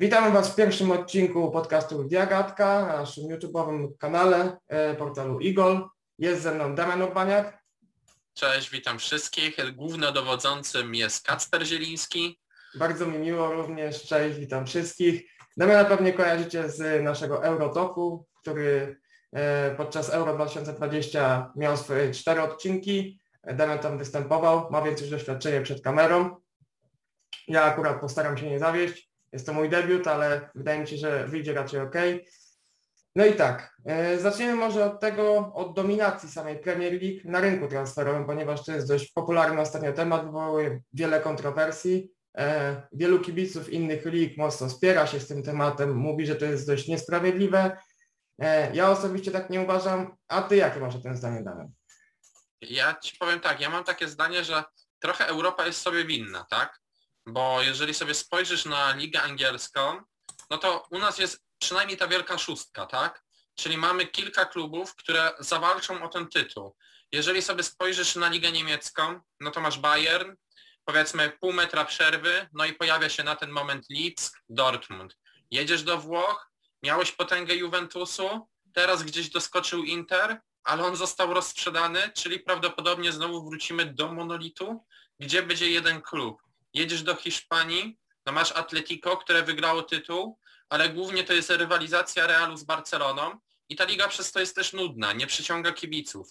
Witamy Was w pierwszym odcinku podcastu Diagatka na naszym YouTube'owym kanale e, portalu Igol. Jest ze mną Damian Urbaniak. Cześć, witam wszystkich. Głównodowodzącym jest Kacper Zieliński. Bardzo mi miło również. Cześć, witam wszystkich. Damiana pewnie kojarzycie z naszego Eurotoku, który e, podczas Euro 2020 miał swoje cztery odcinki. Damian tam występował, ma więc już doświadczenie przed kamerą. Ja akurat postaram się nie zawieść. Jest to mój debiut, ale wydaje mi się, że wyjdzie raczej ok. No i tak, e, zaczniemy może od tego, od dominacji samej Premier League na rynku transferowym, ponieważ to jest dość popularny ostatnio temat, wywołuje wiele kontrowersji. E, wielu kibiców innych lig mocno spiera się z tym tematem, mówi, że to jest dość niesprawiedliwe. E, ja osobiście tak nie uważam, a ty jakie masz o tym zdanie, Damian? Ja ci powiem tak, ja mam takie zdanie, że trochę Europa jest sobie winna, tak? Bo jeżeli sobie spojrzysz na ligę angielską, no to u nas jest przynajmniej ta wielka szóstka, tak? Czyli mamy kilka klubów, które zawalczą o ten tytuł. Jeżeli sobie spojrzysz na ligę niemiecką, no to masz Bayern, powiedzmy pół metra przerwy, no i pojawia się na ten moment Leeds, Dortmund. Jedziesz do Włoch, miałeś potęgę Juventusu, teraz gdzieś doskoczył Inter, ale on został rozsprzedany, czyli prawdopodobnie znowu wrócimy do monolitu, gdzie będzie jeden klub. Jedziesz do Hiszpanii, no masz Atletico, które wygrało tytuł, ale głównie to jest rywalizacja Realu z Barceloną i ta liga przez to jest też nudna, nie przyciąga kibiców.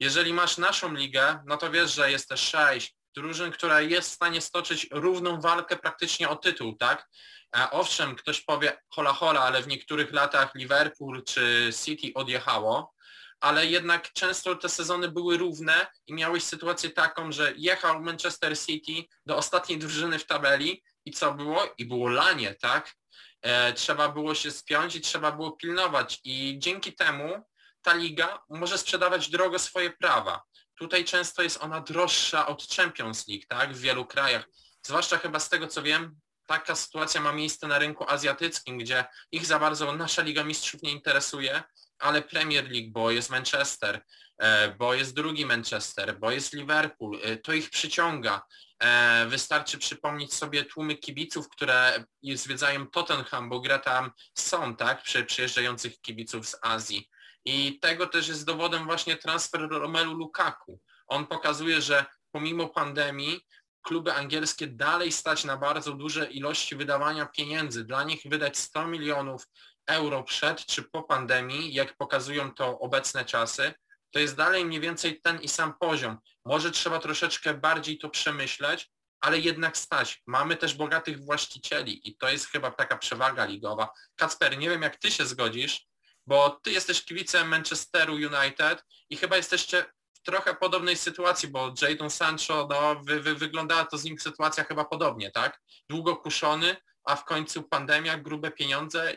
Jeżeli masz naszą ligę, no to wiesz, że jest też sześć drużyn, która jest w stanie stoczyć równą walkę praktycznie o tytuł, tak? A owszem, ktoś powie hola hola, ale w niektórych latach Liverpool czy City odjechało, ale jednak często te sezony były równe i miałeś sytuację taką, że jechał Manchester City do ostatniej drużyny w tabeli i co było? I było lanie, tak? E, trzeba było się spiąć i trzeba było pilnować i dzięki temu ta liga może sprzedawać drogo swoje prawa. Tutaj często jest ona droższa od Champions League, tak? W wielu krajach. Zwłaszcza chyba z tego co wiem, taka sytuacja ma miejsce na rynku azjatyckim, gdzie ich za bardzo nasza Liga Mistrzów nie interesuje, ale Premier League, bo jest Manchester, e, bo jest drugi Manchester, bo jest Liverpool, e, to ich przyciąga. E, wystarczy przypomnieć sobie tłumy kibiców, które zwiedzają Tottenham, bo gra tam są, tak, przy przyjeżdżających kibiców z Azji. I tego też jest dowodem właśnie transfer Romelu Lukaku. On pokazuje, że pomimo pandemii kluby angielskie dalej stać na bardzo duże ilości wydawania pieniędzy. Dla nich wydać 100 milionów euro przed czy po pandemii, jak pokazują to obecne czasy, to jest dalej mniej więcej ten i sam poziom. Może trzeba troszeczkę bardziej to przemyśleć, ale jednak stać. Mamy też bogatych właścicieli i to jest chyba taka przewaga ligowa. Kacper, nie wiem jak ty się zgodzisz, bo ty jesteś kibicem Manchesteru United i chyba jesteście w trochę podobnej sytuacji, bo Jadon Sancho, no wy, wy, wyglądała to z nim sytuacja chyba podobnie, tak? Długo kuszony, a w końcu pandemia, grube pieniądze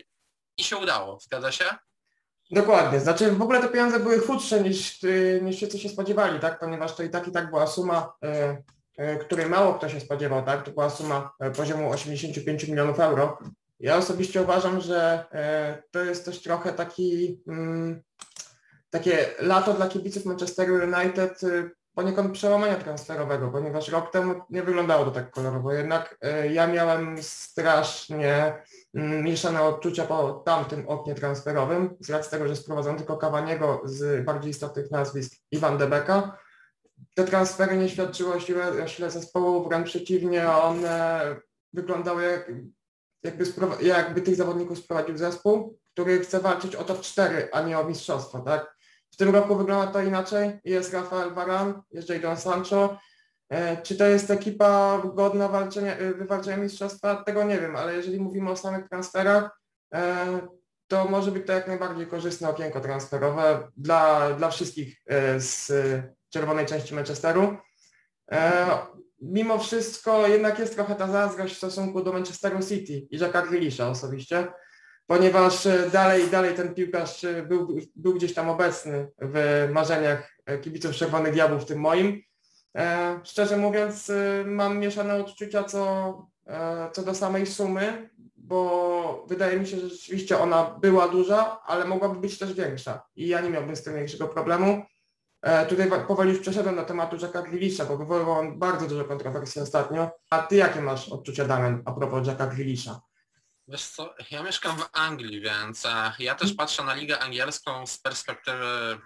i się udało, zgadza się? Dokładnie, znaczy w ogóle te pieniądze były chudsze niż, y, niż wszyscy się spodziewali, tak? Ponieważ to i tak i tak była suma, y, y, której mało kto się spodziewał, tak? To była suma poziomu 85 milionów euro. Ja osobiście uważam, że to jest też trochę taki mm, takie lato dla kibiców Manchesteru United poniekąd przełamania transferowego, ponieważ rok temu nie wyglądało to tak kolorowo. Jednak ja miałem strasznie Mm, mieszane odczucia po tamtym oknie transferowym, z racji tego, że sprowadzono tylko Kawaniego z bardziej istotnych nazwisk Iwan Debeka. Te transfery nie świadczyły o sile, o sile zespołu, wręcz przeciwnie, one wyglądały jak, jakby, jakby tych zawodników sprowadził zespół, który chce walczyć o top 4, a nie o mistrzostwo, tak? Tym roku wygląda to inaczej. Jest Rafael Varane, jest Jadon Sancho, E, czy to jest ekipa godna walczenia, e, wywalczenia mistrzostwa? Tego nie wiem, ale jeżeli mówimy o samych transferach, e, to może być to jak najbardziej korzystne okienko transferowe dla, dla wszystkich z czerwonej części Manchesteru. Mimo wszystko jednak jest trochę ta zazdrość w stosunku do Manchesteru City i Jacka Grealisha osobiście, ponieważ dalej, dalej ten piłkarz był, był gdzieś tam obecny w marzeniach kibiców Czerwonych Diabłów, tym moim. E, szczerze mówiąc, mam mieszane odczucia co, e, co do samej sumy, bo wydaje mi się, że rzeczywiście ona była duża, ale mogłaby być też większa i ja nie miałbym z tym większego problemu. E, tutaj powoli już przeszedłem do tematu Jacka Grealisha, bo wywoływał on bardzo dużo kontrowersji ostatnio. A ty jakie masz odczucia, Damian, a propos Jacka Grealisha? Wiesz co, ja mieszkam w Anglii, więc e, ja też patrzę na ligę angielską z perspektywy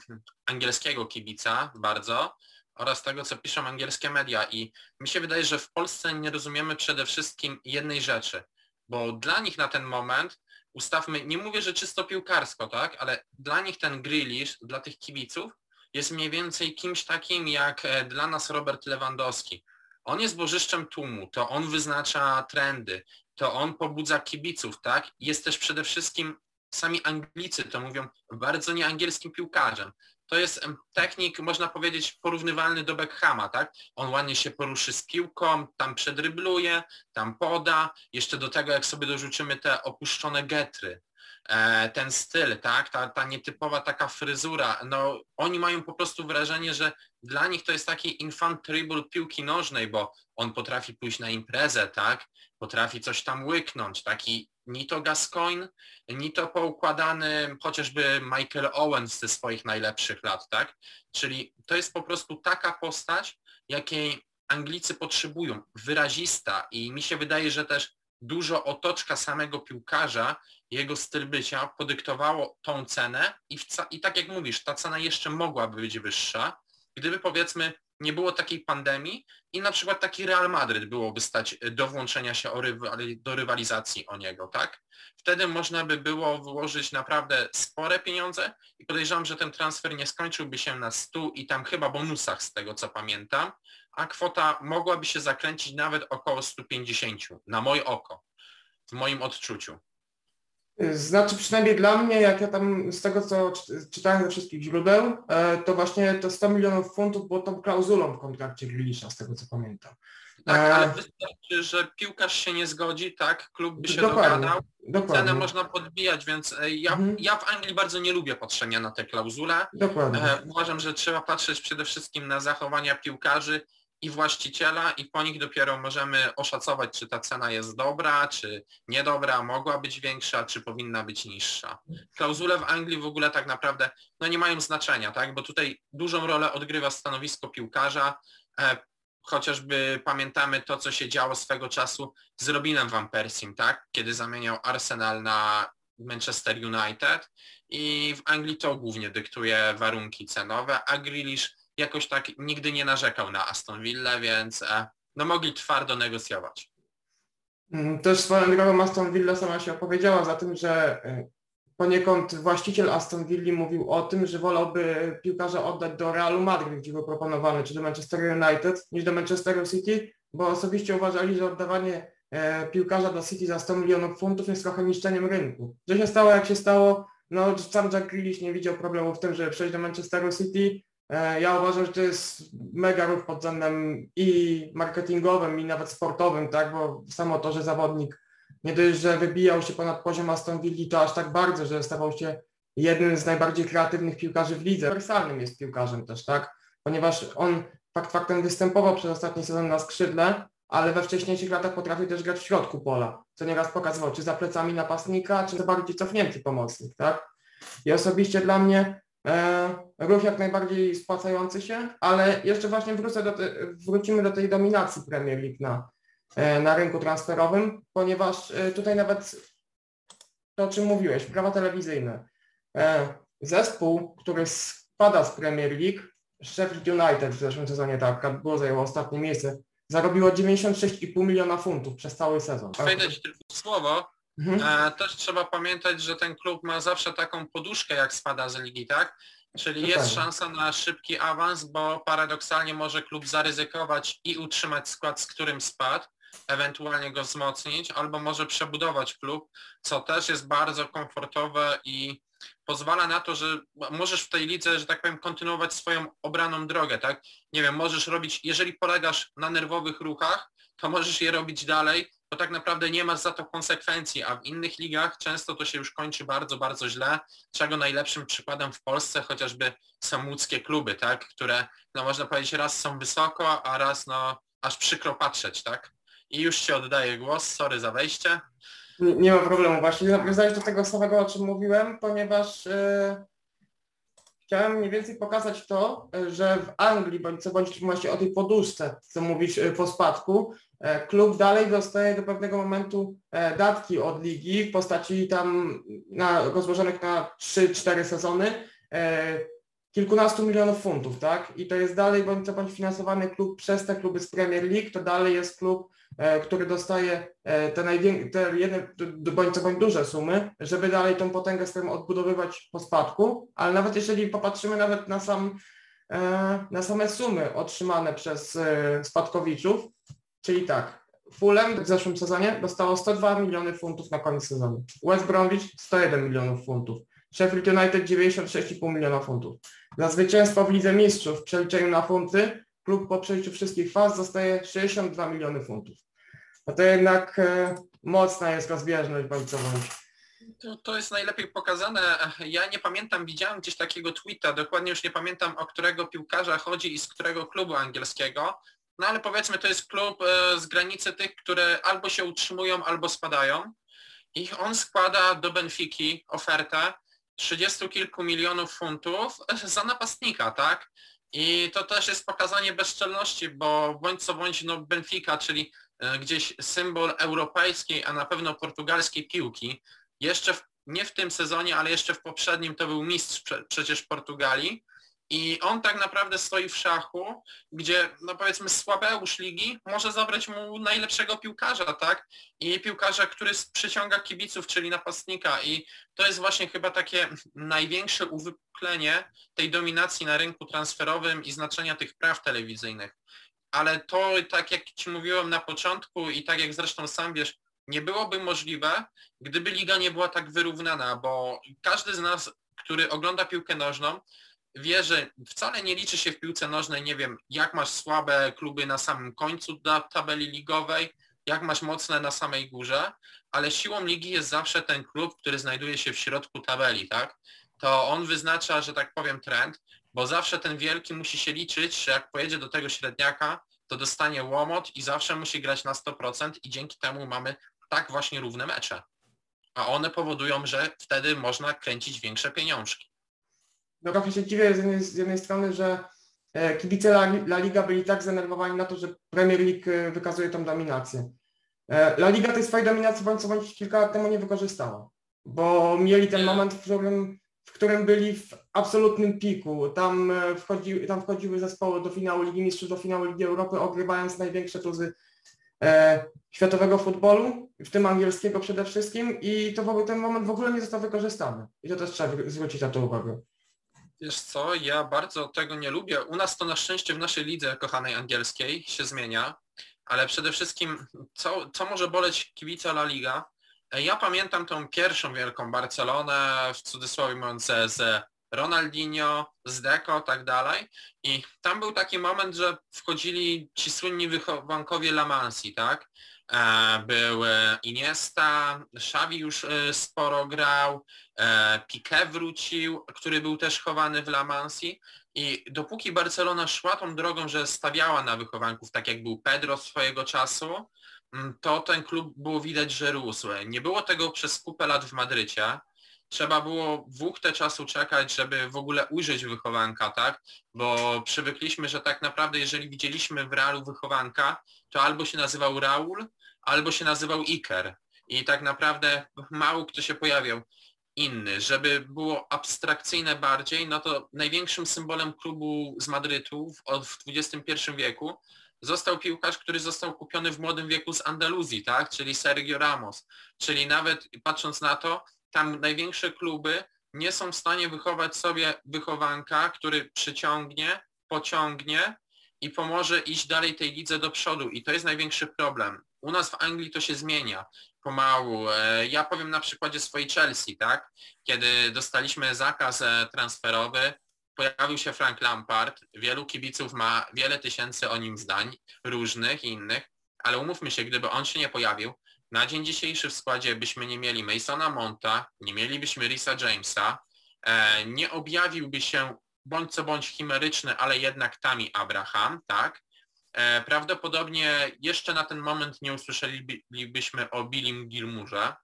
angielskiego kibica bardzo oraz tego, co piszą angielskie media i mi się wydaje, że w Polsce nie rozumiemy przede wszystkim jednej rzeczy, bo dla nich na ten moment ustawmy, nie mówię, że czysto piłkarsko, tak, ale dla nich ten Grealish, dla tych kibiców jest mniej więcej kimś takim jak e, dla nas Robert Lewandowski. On jest bożyszczem tłumu, to on wyznacza trendy, to on pobudza kibiców, tak? Jest też przede wszystkim, sami Anglicy to mówią, bardzo nieangielskim piłkarzem. To jest technik, można powiedzieć, porównywalny do Beckhama, tak? On ładnie się poruszy z piłką, tam przedrybluje, tam poda, jeszcze do tego jak sobie dorzucimy te opuszczone getry, ten styl, tak, ta, ta nietypowa taka fryzura, no oni mają po prostu wrażenie, że dla nich to jest taki infant piłki nożnej, bo on potrafi pójść na imprezę, tak, potrafi coś tam łyknąć, taki ni to Gascoigne, ni to poukładany chociażby Michael Owens ze swoich najlepszych lat, tak? Czyli to jest po prostu taka postać, jakiej Anglicy potrzebują, wyrazista. I mi się wydaje, że też dużo otoczka samego piłkarza, jego styl bycia podyktowało tą cenę i, i tak jak mówisz, ta cena jeszcze mogłaby być wyższa, gdyby powiedzmy nie było takiej pandemii i na przykład taki Real Madryt byłoby stać do włączenia się do rywalizacji o niego, tak? Wtedy można by było wyłożyć naprawdę spore pieniądze i podejrzewam, że ten transfer nie skończyłby się na 100 i tam chyba bonusach z tego co pamiętam, a kwota mogłaby się zakręcić nawet około 150 na moje oko, w moim odczuciu. Znaczy przynajmniej dla mnie, jak ja tam z tego co czytałem ze wszystkich źródeł, e, to właśnie to 100 milionów funtów było tą klauzulą w kontrakcie Grealisha, z tego co pamiętam. Tak, e, ale wystarczy, że piłkarz się nie zgodzi, tak, klub by się dokładnie, dogadał, dokładnie. cenę można podbijać, więc e, ja, mhm. ja w Anglii bardzo nie lubię patrzenia na te klauzule. Dokładnie. Uważam, że trzeba patrzeć przede wszystkim na zachowania piłkarzy i właściciela i po nich dopiero możemy oszacować, czy ta cena jest dobra, czy niedobra, mogła być większa, czy powinna być niższa. Klauzule w Anglii w ogóle tak naprawdę no nie mają znaczenia, tak? bo tutaj dużą rolę odgrywa stanowisko piłkarza, e, chociażby pamiętamy to, co się działo swego czasu z Robinem Van Persim, tak? kiedy zamieniał Arsenal na Manchester United i w Anglii to głównie dyktuje warunki cenowe, a Grealish jakoś tak nigdy nie narzekał na Aston Villa, więc e, no mogli twardo negocjować. Mm, też swoją drogą Aston Villa sama się opowiedziała za tym, że e, poniekąd właściciel Aston Villa mówił o tym, że wolałby piłkarza oddać do Realu Madryt, gdzie był proponowany, czy do Manchester United, niż do Manchesteru City, bo osobiście uważali, że oddawanie e, piłkarza do City za 100 milionów funtów jest trochę niszczeniem rynku. Że się stało jak się stało, no sam Jack Grealish nie widział problemu w tym, żeby przejść do Manchesteru City, ja uważam, że to jest mega ruch pod względem i marketingowym, i nawet sportowym, tak, bo samo to, że zawodnik nie dość, że wybijał się ponad poziom Aston Villa, to aż tak bardzo, że stawał się jednym z najbardziej kreatywnych piłkarzy w lidze. Uniwersalnym jest piłkarzem też, tak, ponieważ on fakt faktem występował przez ostatni sezon na skrzydle, ale we wcześniejszych latach potrafił też grać w środku pola, co nieraz pokazywał, czy za plecami napastnika, czy za bardziej cofnięty pomocnik, tak. I osobiście dla mnie E, ruch jak najbardziej spłacający się, ale jeszcze właśnie wrócę do te, wrócimy do tej dominacji Premier League na, e, na rynku transferowym, ponieważ e, tutaj nawet to, o czym mówiłeś, prawa telewizyjne. Zespół, który spada z Premier League, Sheffield United w zeszłym sezonie, tak, było zajęło ostatnie miejsce, zarobiło 96,5 miliona funtów przez cały sezon. Wejdę tylko słowo, Mhm. E, też trzeba pamiętać, że ten klub ma zawsze taką poduszkę, jak spada z ligi, tak? Czyli jest szansa na szybki awans, bo paradoksalnie może klub zaryzykować i utrzymać skład, z którym spadł, ewentualnie go wzmocnić, albo może przebudować klub, co też jest bardzo komfortowe i pozwala na to, że możesz w tej lidze, że tak powiem, kontynuować swoją obraną drogę, tak? Nie wiem, możesz robić, jeżeli polegasz na nerwowych ruchach, to możesz je robić dalej, tak naprawdę nie masz za to konsekwencji, a w innych ligach często to się już kończy bardzo, bardzo źle, czego najlepszym przykładem w Polsce chociażby są łódzkie kluby, tak, które, no można powiedzieć, raz są wysoko, a raz no aż przykro patrzeć, tak? I już się oddaję głos, sorry za wejście. Nie, nie ma problemu, właśnie nawiązałeś do tego samego, o czym mówiłem, ponieważ yy, chciałem mniej więcej pokazać to, e, że w Anglii, bądź co bądź właśnie o tej poduszce, co mówisz e, po spadku, klub dalej dostaje do pewnego momentu datki od ligi w postaci tam na, rozłożonych na 3-4 sezony. Kilkunastu milionów funtów, tak? I to jest dalej bądź co bądź finansowany klub przez te kluby z Premier League, to dalej jest klub, e, który dostaje e, te, najwię- te jedne bądź co bądź duże sumy, żeby dalej tą potęgę swoją odbudowywać po spadku, ale nawet jeżeli popatrzymy nawet na sam e, na same sumy otrzymane przez e, spadkowiczów, czyli tak, Fulham w zeszłym sezonie dostało 102 miliony funtów na koniec sezonu, West Bromwich 101 milionów funtów, Sheffield United 96,5 miliona funtów. Za zwycięstwo w Lidze Mistrzów w przeliczeniu na funty klub po przejściu wszystkich faz dostaje 62 miliony funtów. No to jednak e, mocna jest rozbieżność bądź. To, to jest najlepiej pokazane. Ja nie pamiętam, widziałem gdzieś takiego tweeta, dokładnie już nie pamiętam o którego piłkarza chodzi i z którego klubu angielskiego, no ale powiedzmy to jest klub e, z granicy tych, które albo się utrzymują, albo spadają. I on składa do Benfiki ofertę 30 kilku milionów funtów za napastnika, tak? I to też jest pokazanie bezczelności, bo bądź co bądź no Benfica, czyli e, gdzieś symbol europejskiej, a na pewno portugalskiej piłki, jeszcze w, nie w tym sezonie, ale jeszcze w poprzednim to był mistrz prze, przecież Portugalii, i on tak naprawdę stoi w szachu, gdzie no powiedzmy słabeusz ligi może zabrać mu najlepszego piłkarza, tak? I piłkarza, który przyciąga kibiców, czyli napastnika. I to jest właśnie chyba takie największe uwypuklenie tej dominacji na rynku transferowym i znaczenia tych praw telewizyjnych. Ale to, tak jak Ci mówiłem na początku i tak jak zresztą sam wiesz, nie byłoby możliwe, gdyby liga nie była tak wyrównana, bo każdy z nas, który ogląda piłkę nożną, wie, że wcale nie liczy się w piłce nożnej, nie wiem, jak masz słabe kluby na samym końcu tabeli ligowej, jak masz mocne na samej górze, ale siłą ligi jest zawsze ten klub, który znajduje się w środku tabeli, tak? To on wyznacza, że tak powiem, trend, bo zawsze ten wielki musi się liczyć, że jak pojedzie do tego średniaka, to dostanie łomot i zawsze musi grać na 100% i dzięki temu mamy tak właśnie równe mecze. A one powodują, że wtedy można kręcić większe pieniążki no trochę się dziwię z jednej, z jednej strony, że e, kibice La, La Liga byli tak zdenerwowani na to, że Premier League e, wykazuje tą dominację. E, La Liga tej swojej dominacji bądź co bądź kilka lat temu nie wykorzystała, bo mieli ten moment, w którym, w którym byli w absolutnym piku. Tam, wchodzi, tam wchodziły zespoły do finału Ligi Mistrzów, do finału Ligi Europy, ogrywając największe tuzy e, światowego futbolu, w tym angielskiego przede wszystkim i to ten moment w ogóle nie został wykorzystany. I to też trzeba zwrócić na to uwagę. Wiesz co, ja bardzo tego nie lubię. U nas to na szczęście w naszej lidze kochanej angielskiej się zmienia, ale przede wszystkim co, co może boleć kibica La Liga? Ja pamiętam tą pierwszą wielką Barcelonę, w cudzysłowie mówiąc, z Ronaldinho, z Deco, tak dalej. I tam był taki moment, że wchodzili ci słynni wychowankowie La Mansi, tak? E, był Iniesta, Xavi już e, sporo grał, e, Piqué wrócił, który był też chowany w La Mansi i dopóki Barcelona szła tą drogą, że stawiała na wychowanków, tak jak był Pedro swojego czasu, mm, to ten klub było widać, że rósł. Nie było tego przez kupę lat w Madrycie. Trzeba było wóchtę czasu czekać, żeby w ogóle ujrzeć wychowanka, tak? Bo przywykliśmy, że tak naprawdę jeżeli widzieliśmy w Realu wychowanka, to albo się nazywał Raul, albo się nazywał Iker. I tak naprawdę mało kto się pojawiał inny. Żeby było abstrakcyjne bardziej, no to największym symbolem klubu z Madrytu w, XXI wieku został piłkarz, który został kupiony w młodym wieku z Andaluzji, tak? Czyli Sergio Ramos. Czyli nawet patrząc na to, tam największe kluby nie są w stanie wychować sobie wychowanka, który przyciągnie, pociągnie i pomoże iść dalej tej lidze do przodu. I to jest największy problem. U nas w Anglii to się zmienia pomału. E, ja powiem na przykładzie swojej Chelsea, tak? Kiedy dostaliśmy zakaz e, transferowy, pojawił się Frank Lampard, wielu kibiców ma wiele tysięcy o nim zdań, różnych i innych, ale umówmy się, gdyby on się nie pojawił, na dzień dzisiejszy w składzie byśmy nie mieli Masona Monta, nie mielibyśmy Risa Jamesa, e, nie objawiłby się bądź co bądź chimeryczny, ale jednak Tami Abraham, tak? E, prawdopodobnie jeszcze na ten moment nie usłyszelibyśmy o Billim Gilmurze.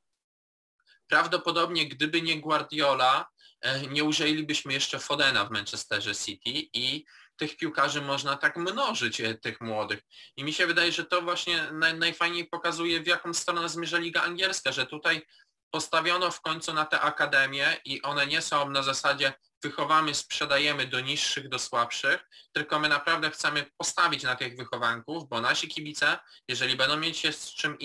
Prawdopodobnie gdyby nie Guardiola, e, nie użylibyśmy jeszcze Fodena w Manchesterze City i tych piłkarzy można tak mnożyć, e, tych młodych. I mi się wydaje, że to właśnie naj, najfajniej pokazuje, w jaką stronę zmierza Liga Angielska, że tutaj postawiono w końcu na te akademie i one nie są na zasadzie wychowamy, sprzedajemy do niższych, do słabszych, tylko my naprawdę chcemy postawić na tych wychowanków, bo nasi kibice, jeżeli będą mieć się z czym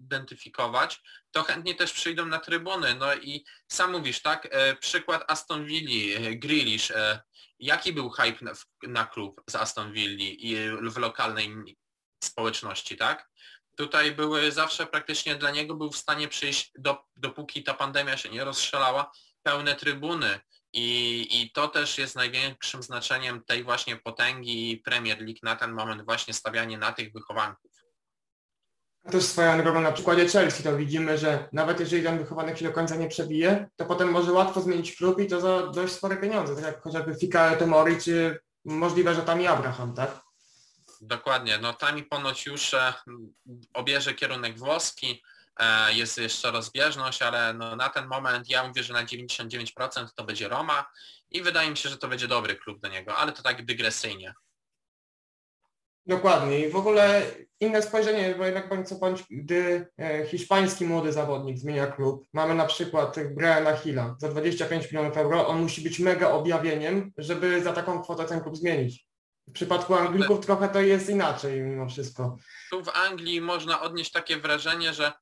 identyfikować, to chętnie też przyjdą na trybuny. No i sam mówisz, tak, e, przykład Aston Villa, e, Grealish, e, jaki był hype na, na klub z Aston Villa i w lokalnej społeczności, tak? Tutaj były zawsze praktycznie dla niego był w stanie przyjść, do, dopóki ta pandemia się nie rozstrzelała, pełne trybuny. I, I to też jest największym znaczeniem tej właśnie potęgi Premier League na ten moment, właśnie stawianie na tych wychowanków. Też swoją drogą na przykładzie Chelsea to widzimy, że nawet jeżeli ten wychowanek się do końca nie przebije, to potem może łatwo zmienić klub i to za dość spore pieniądze, tak jak chociażby Fika Tomori, czy możliwe, że tam i Abraham, tak? Dokładnie, no tam i ponoć już e, obierze kierunek włoski, jest jeszcze rozbieżność, ale no na ten moment ja mówię, że na 99% to będzie Roma i wydaje mi się, że to będzie dobry klub do niego, ale to tak dygresyjnie. Dokładnie i w ogóle inne spojrzenie, bo jednak bądź co bądź, gdy e, hiszpański młody zawodnik zmienia klub, mamy na przykład Briana Hilla za 25 milionów euro, on musi być mega objawieniem, żeby za taką kwotę ten klub zmienić. W przypadku Anglików trochę to jest inaczej mimo wszystko. Tu w Anglii można odnieść takie wrażenie, że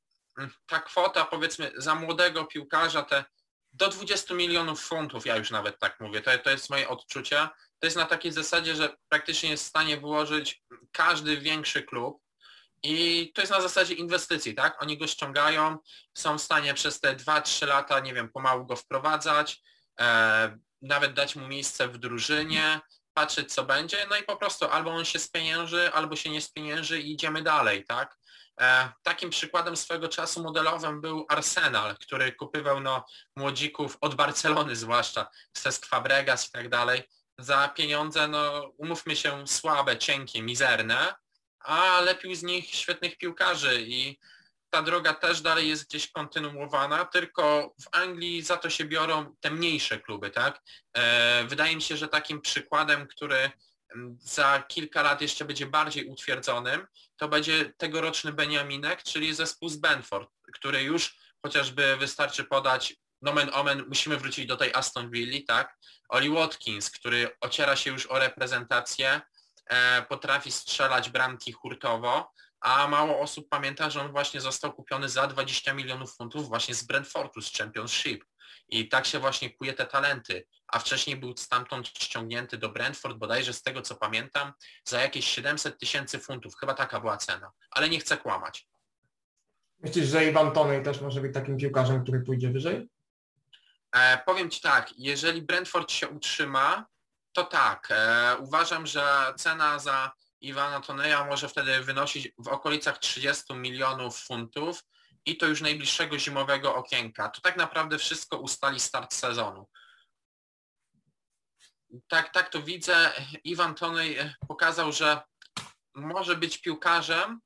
ta kwota powiedzmy za młodego piłkarza te do 20 milionów funtów, ja już nawet tak mówię, to, to jest moje odczucie, to jest na takiej zasadzie, że praktycznie jest w stanie wyłożyć każdy większy klub i to jest na zasadzie inwestycji, tak? Oni go ściągają, są w stanie przez te 2-3 lata, nie wiem, pomału go wprowadzać, e, nawet dać mu miejsce w drużynie, patrzeć co będzie, no i po prostu albo on się spienięży, albo się nie spienięży i idziemy dalej, tak? E, takim przykładem swego czasu modelowym był Arsenal, który kupywał no, młodzików od Barcelony zwłaszcza, Cesc Fabregas i tak dalej, za pieniądze, no umówmy się, słabe, cienkie, mizerne, a lepił z nich świetnych piłkarzy i ta droga też dalej jest gdzieś kontynuowana, tylko w Anglii za to się biorą te mniejsze kluby, tak? E, wydaje mi się, że takim przykładem, który za kilka lat jeszcze będzie bardziej utwierdzonym, to będzie tegoroczny Beniaminek, czyli zespół z Benford, który już chociażby wystarczy podać nomen omen, musimy wrócić do tej Aston Villa, tak? Oli Watkins, który ociera się już o reprezentację, e, potrafi strzelać bramki hurtowo, a mało osób pamięta, że on właśnie został kupiony za 20 milionów funtów właśnie z Brentfordu, z Championship. I tak się właśnie kuje te talenty. A wcześniej był stamtąd ściągnięty do Brentford, bodajże z tego co pamiętam, za jakieś 700 tysięcy funtów. Chyba taka była cena. Ale nie chcę kłamać. Myślisz, że Iwan Tonej też może być takim piłkarzem, który pójdzie wyżej? E, powiem Ci tak, jeżeli Brentford się utrzyma, to tak. E, uważam, że cena za Iwana Toneja może wtedy wynosić w okolicach 30 milionów funtów i to już najbliższego zimowego okienka. To tak naprawdę wszystko ustali start sezonu. Tak, tak to widzę. Iwan Tonej e, pokazał, że może być piłkarzem,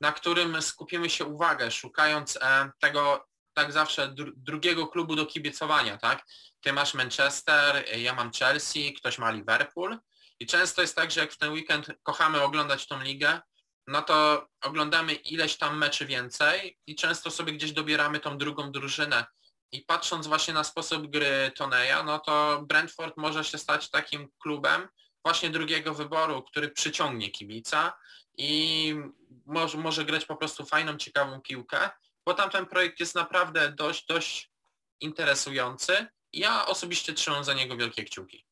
na którym skupimy się uwagę, szukając e, tego tak zawsze dru drugiego klubu do kibicowania, tak? Ty masz Manchester, ja mam Chelsea, ktoś ma Liverpool i często jest tak, że jak w ten weekend kochamy oglądać tą ligę, no to oglądamy ileś tam meczy więcej i często sobie gdzieś dobieramy tą drugą drużynę. I patrząc właśnie na sposób gry Toneja, no to Brentford może się stać takim klubem właśnie drugiego wyboru, który przyciągnie kibica i może, może grać po prostu fajną, ciekawą piłkę bo tamten projekt jest naprawdę dość, dość interesujący. Ja osobiście trzymam za niego wielkie kciuki.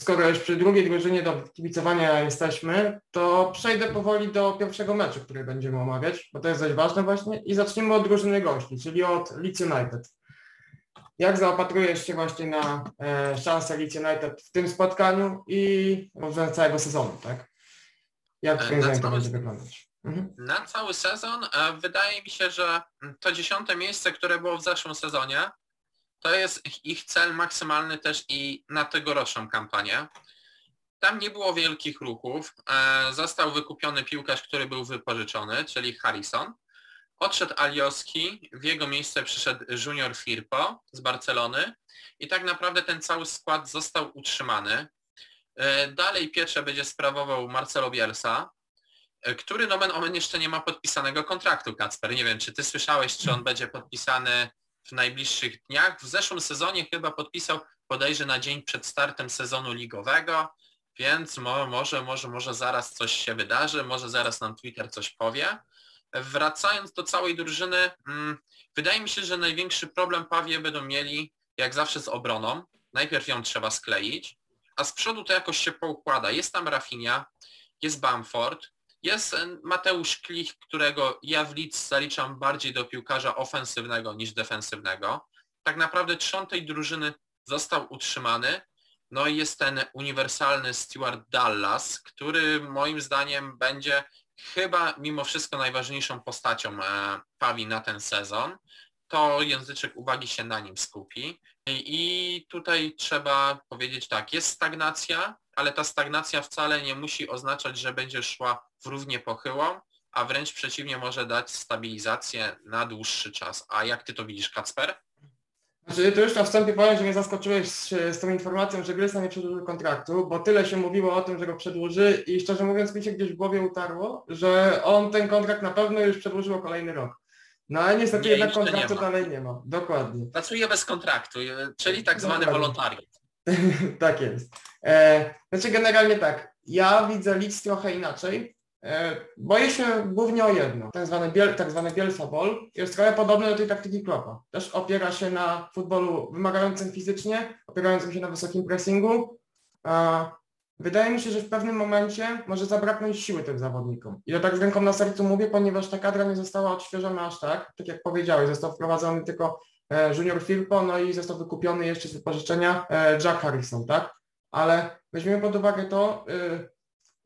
Skoro już przy drugiej drużynie do kibicowania jesteśmy, to przejdę powoli do pierwszego meczu, który będziemy omawiać, bo to jest dość ważne właśnie i zaczniemy od drużyny gości, czyli od Leeds United. Jak zaopatrujesz się właśnie na e, szansę Leeds United w tym spotkaniu i może całego sezonu, tak? Jak twoim zdaniem to będzie wyglądać? Mhm. Na cały sezon e, wydaje mi się, że to dziesiąte miejsce, które było w zeszłym sezonie, to jest ich cel maksymalny też i na tegoroczną kampanię. Tam nie było wielkich ruchów. E, został wykupiony piłkarz, który był wypożyczony, czyli Harrison. Odszedł Alioski, w jego miejsce przyszedł Junior Firpo z Barcelony i tak naprawdę ten cały skład został utrzymany. E, dalej pieczę będzie sprawował Marcelo Bielsa, e, który nomen omen jeszcze nie ma podpisanego kontraktu, Kacper. Nie wiem, czy ty słyszałeś, czy on będzie podpisany w najbliższych dniach. W zeszłym sezonie chyba podpisał bodajże na dzień przed startem sezonu ligowego, więc mo, może, może, może zaraz coś się wydarzy, może zaraz nam Twitter coś powie. Wracając do całej drużyny, mm, wydaje mi się, że największy problem Pawie będą mieli jak zawsze z obroną. Najpierw ją trzeba skleić, a z przodu to jakoś się poukłada. Jest tam Rafinha, jest Bamford, jest Mateusz Klich, którego ja w Leeds zaliczam bardziej do piłkarza ofensywnego niż defensywnego. Tak naprawdę trzon tej drużyny został utrzymany. No i jest ten uniwersalny Stuart Dallas, który moim zdaniem będzie chyba mimo wszystko najważniejszą postacią e, Pawi na ten sezon. To języczek uwagi się na nim skupi. I tutaj trzeba powiedzieć tak, jest stagnacja, ale ta stagnacja wcale nie musi oznaczać, że będzie szła w równie pochyłą, a wręcz przeciwnie może dać stabilizację na dłuższy czas. A jak ty to widzisz, Kacper? Znaczy, to już na wstępie powiem, że mnie zaskoczyłeś z, z tą informacją, że Grysa nie przedłużył kontraktu, bo tyle się mówiło o tym, że go przedłuży i szczerze mówiąc mi się gdzieś w głowie utarło, że on ten kontrakt na pewno już przedłużył o kolejny rok. No ale niestety Nie, jednak nie kontraktu ma. dalej nie ma. Dokładnie. Pracuje bez kontraktu, czyli tak zwany Dokładnie. wolontariat. tak jest. E, znaczy generalnie tak, ja widzę Leeds trochę inaczej. E, boję się głównie o jedno. Tak zwany, biel, tak zwany Bielsa Ball jest trochę podobny do tej taktyki Kloppa. Też opiera się na futbolu wymagającym fizycznie, opierającym się na wysokim pressingu. A wydaje mi się, że w pewnym momencie może zabraknąć siły tym zawodnikom. I to tak z ręką na sercu mówię, ponieważ ta kadra nie została odświeżona aż tak. Tak jak powiedziałeś, został wprowadzony tylko e, Junior Firpo, no i został wykupiony jeszcze z wypożyczenia e, Jack Harrison, tak? Ale weźmiemy pod uwagę to, y,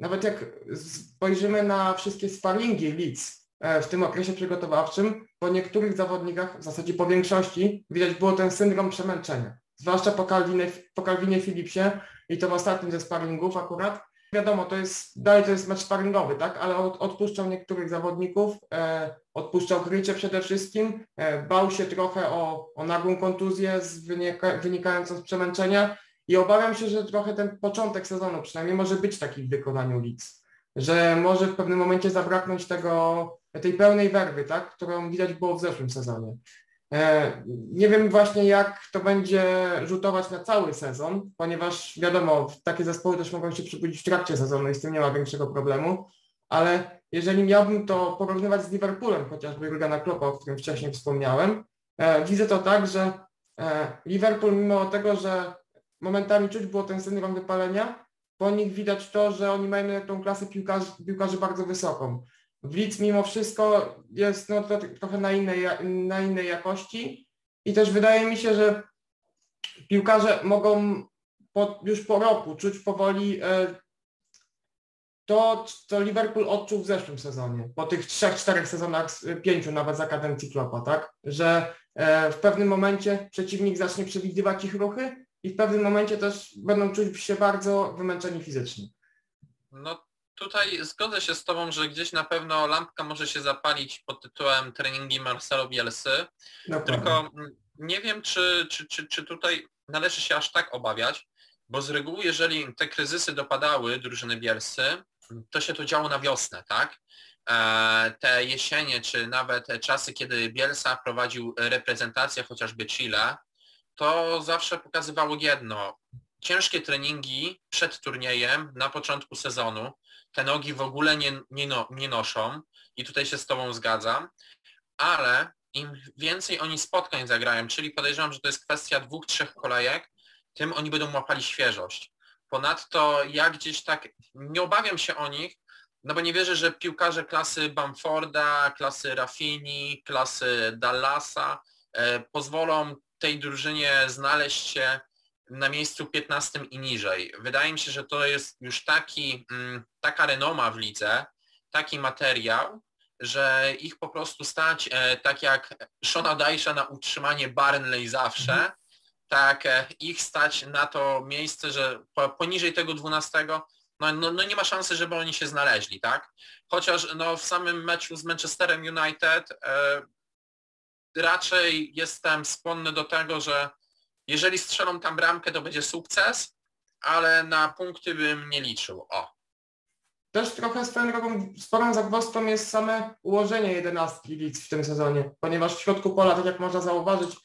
nawet jak spojrzymy na wszystkie sparingi Leeds e, w tym okresie przygotowawczym, po niektórych zawodnikach, w zasadzie po większości, widać było ten syndrom przemęczenia. Zwłaszcza po Calvinie, po Calvinie Philipsie i to w ostatnim ze sparingów akurat. Wiadomo, to jest, dalej to jest mecz sparingowy, tak? Ale od, odpuszczał niektórych zawodników, e, odpuszczał krycie przede wszystkim, e, bał się trochę o, o nagłą kontuzję z wynika, wynikającą z przemęczenia i obawiam się, że trochę ten początek sezonu przynajmniej może być taki w wykonaniu Leeds, że może w pewnym momencie zabraknąć tego, tej pełnej werwy, tak, którą widać było w zeszłym sezonie. E, Nie wiem właśnie jak to będzie rzutować na cały sezon, ponieważ wiadomo, takie zespoły też mogą się przybudzić w trakcie sezonu i z tym nie ma większego problemu, ale jeżeli miałbym to porównywać z Liverpoolem, chociażby Jurgena Kloppa, o którym wcześniej wspomniałem, e, widzę to tak, że e, Liverpool mimo tego, że momentami czuć było ten syndrom wypalenia, po nich widać to, że oni mają tą klasę piłkarzy, piłkarzy bardzo wysoką. Leeds mimo wszystko jest no, to trochę na innej, na innej jakości i też wydaje mi się, że piłkarze mogą po, już po roku czuć powoli e, to, co Liverpool odczuł w zeszłym sezonie, po tych trzech, czterech sezonach, z- pięciu nawet za kadencji Kloppa, tak? Że e, w pewnym momencie przeciwnik zacznie przewidywać ich ruchy i w pewnym momencie też będą czuć się bardzo wymęczeni fizycznie. No tutaj zgodzę się z Tobą, że gdzieś na pewno lampka może się zapalić pod tytułem treningi Marcelo Bielsy, Dokładnie. tylko nie wiem, czy, czy, czy, czy tutaj należy się aż tak obawiać, bo z reguły, jeżeli te kryzysy dopadały drużyny Bielsy, to się to działo na wiosnę, tak? E, Te jesienie, czy nawet czasy, kiedy Bielsa prowadził reprezentację chociażby Chile, to zawsze pokazywało jedno. Ciężkie treningi przed turniejem na początku sezonu, te nogi w ogóle nie, nie, no, nie noszą i tutaj się z Tobą zgadzam, ale im więcej oni spotkań zagrają, czyli podejrzewam, że to jest kwestia dwóch, trzech kolejek, tym oni będą łapali świeżość. Ponadto ja gdzieś tak nie obawiam się o nich, no bo nie wierzę, że piłkarze klasy Bamforda, klasy Raffini, klasy Dallasa e, pozwolą tej drużynie znaleźć się na miejscu 15 i niżej. Wydaje mi się, że to jest już taki, mm, taka renoma w lidze, taki materiał, że ich po prostu stać, e, tak jak Shona Dajsza na utrzymanie Barnley zawsze, tak e, ich stać na to miejsce, że po, poniżej tego 12, no, no, no nie ma szansy, żeby oni się znaleźli, tak? Chociaż no, w samym meczu z Manchesterem United e, raczej jestem skłonny do tego, że jeżeli strzelą tam bramkę, to będzie sukces, ale na punkty bym nie liczył. O. Też trochę swoją drogą sporą zagwozdką jest same ułożenie jedenastki Leeds w tym sezonie, ponieważ w środku pola, tak jak można zauważyć,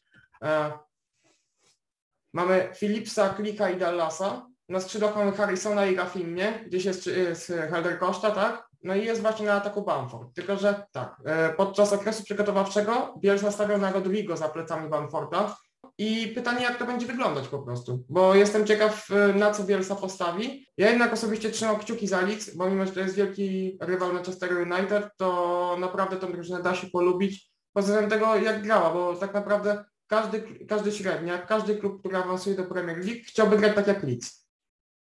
e, mamy Philipsa, Klika i Dallasa, na skrzydłach mamy Harrisona i Rafinnie, gdzieś jest, jest Helder Koszta, tak? No i jest właśnie na ataku Bamford. Tylko, że tak, e, podczas okresu przygotowawczego Bielsa stawiał na Rodrigo za plecami Bamforda i pytanie, jak to będzie wyglądać po prostu, bo jestem ciekaw, e, na co Bielsa postawi. Ja jednak osobiście trzymam kciuki za Leeds, bo mimo, że to jest wielki rywal Manchester United, to naprawdę tę drużynę da się polubić pod względem tego, jak grała, bo tak naprawdę każdy, każdy średniak, każdy klub, który awansuje do Premier League, chciałby grać tak jak Leeds.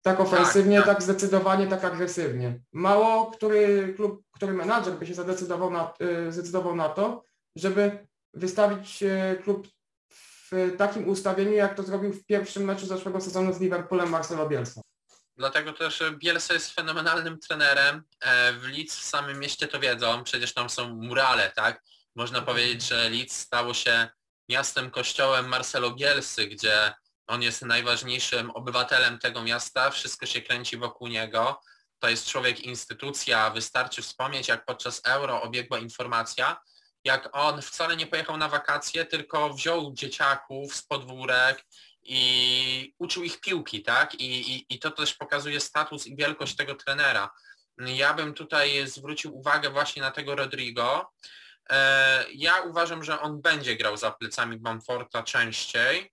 Tak ofensywnie, tak, tak. tak zdecydowanie, tak agresywnie. Mało który klub, który menadżer by się zadecydował na, y, zdecydował na to, żeby wystawić y, klub w takim ustawieniu, jak to zrobił w pierwszym meczu zeszłego sezonu z Liverpoolem Marcelo Bielsa. Dlatego też Bielsa jest fenomenalnym trenerem. E, W Leeds w samym mieście to wiedzą, przecież tam są murale, tak? Można powiedzieć, że Leeds stało się miastem kościołem Marcelo Bielsy, gdzie on jest najważniejszym obywatelem tego miasta, wszystko się kręci wokół niego. To jest człowiek instytucja, wystarczy wspomnieć, jak podczas euro obiegła informacja, jak on wcale nie pojechał na wakacje, tylko wziął dzieciaków z podwórek i uczył ich piłki, tak? I, i, I to też pokazuje status i wielkość tego trenera. Ja bym tutaj zwrócił uwagę właśnie na tego Rodrigo. E, Ja uważam, że on będzie grał za plecami Bamforta częściej,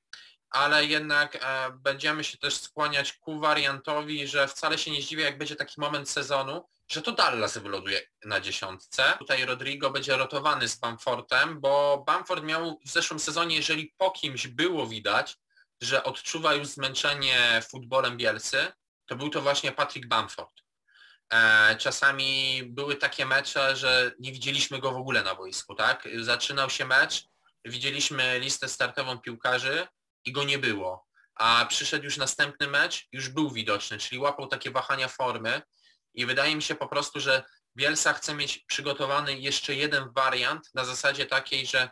ale jednak e, będziemy się też skłaniać ku wariantowi, że wcale się nie zdziwię, jak będzie taki moment sezonu, że to Dallas wyląduje na dziesiątce. Tutaj Rodrigo będzie rotowany z Bamfortem, bo Bamford miał w zeszłym sezonie, jeżeli po kimś było widać, że odczuwa już zmęczenie futbolem Bielsy, to był to właśnie Patrick Bamford. E, Czasami były takie mecze, że nie widzieliśmy go w ogóle na boisku, tak? Zaczynał się mecz, widzieliśmy listę startową piłkarzy i go nie było. A przyszedł już następny mecz, już był widoczny, czyli łapał takie wahania formy i wydaje mi się po prostu, że Bielsa chce mieć przygotowany jeszcze jeden wariant na zasadzie takiej, że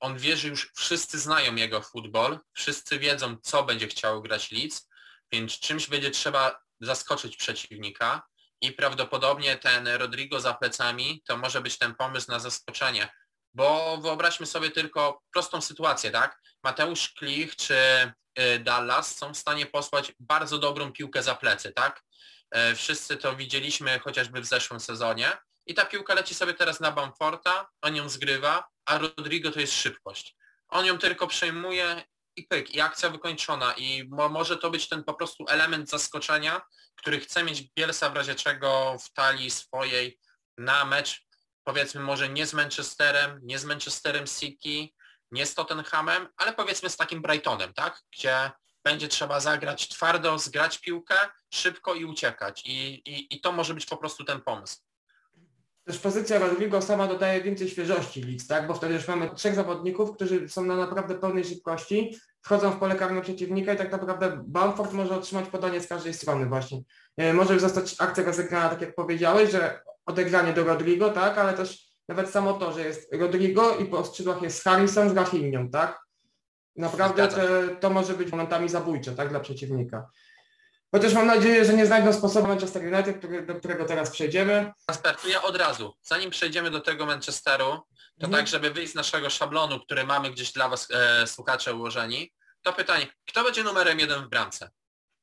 on wie, że już wszyscy znają jego futbol, wszyscy wiedzą, co będzie chciał grać Leeds, więc czymś będzie trzeba zaskoczyć przeciwnika i prawdopodobnie ten Rodrigo za plecami to może być ten pomysł na zaskoczenie. Bo wyobraźmy sobie tylko prostą sytuację, tak? Mateusz Klich czy y, Dallas są w stanie posłać bardzo dobrą piłkę za plecy, tak? E, Wszyscy to widzieliśmy chociażby w zeszłym sezonie i ta piłka leci sobie teraz na Bamforta, on ją zgrywa, a Rodrigo to jest szybkość. On ją tylko przejmuje i pyk, i akcja wykończona i mo może to być ten po prostu element zaskoczenia, który chce mieć Bielsa w razie czego w talii swojej na mecz, powiedzmy może nie z Manchesterem, nie z Manchesterem City, nie z Tottenhamem, ale powiedzmy z takim Brightonem, tak? Gdzie będzie trzeba zagrać twardo, zgrać piłkę, szybko i uciekać. I, i, i to może być po prostu ten pomysł. Też pozycja Rodrigo sama dodaje więcej świeżości Leeds, tak? Bo wtedy już mamy trzech zawodników, którzy są na naprawdę pełnej szybkości, wchodzą w pole karne przeciwnika i tak naprawdę Bamford może otrzymać podanie z każdej strony właśnie. E, Może zostać akcja rozegrana, tak jak powiedziałeś, że odegranie do Rodrigo, tak? Ale też nawet samo to, że jest Rodrigo i po skrzydłach jest Harrison z Rafinhą, tak? Naprawdę to, to może być momentami zabójcze, tak? Dla przeciwnika. Chociaż mam nadzieję, że nie znajdą sposobu Manchester United, który, do którego teraz przejdziemy. Kasper, to ja od razu, zanim przejdziemy do tego Manchesteru, to Mhm. tak, żeby wyjść z naszego szablonu, który mamy gdzieś dla Was e, słuchacze ułożeni, to pytanie, kto będzie numerem jeden w bramce?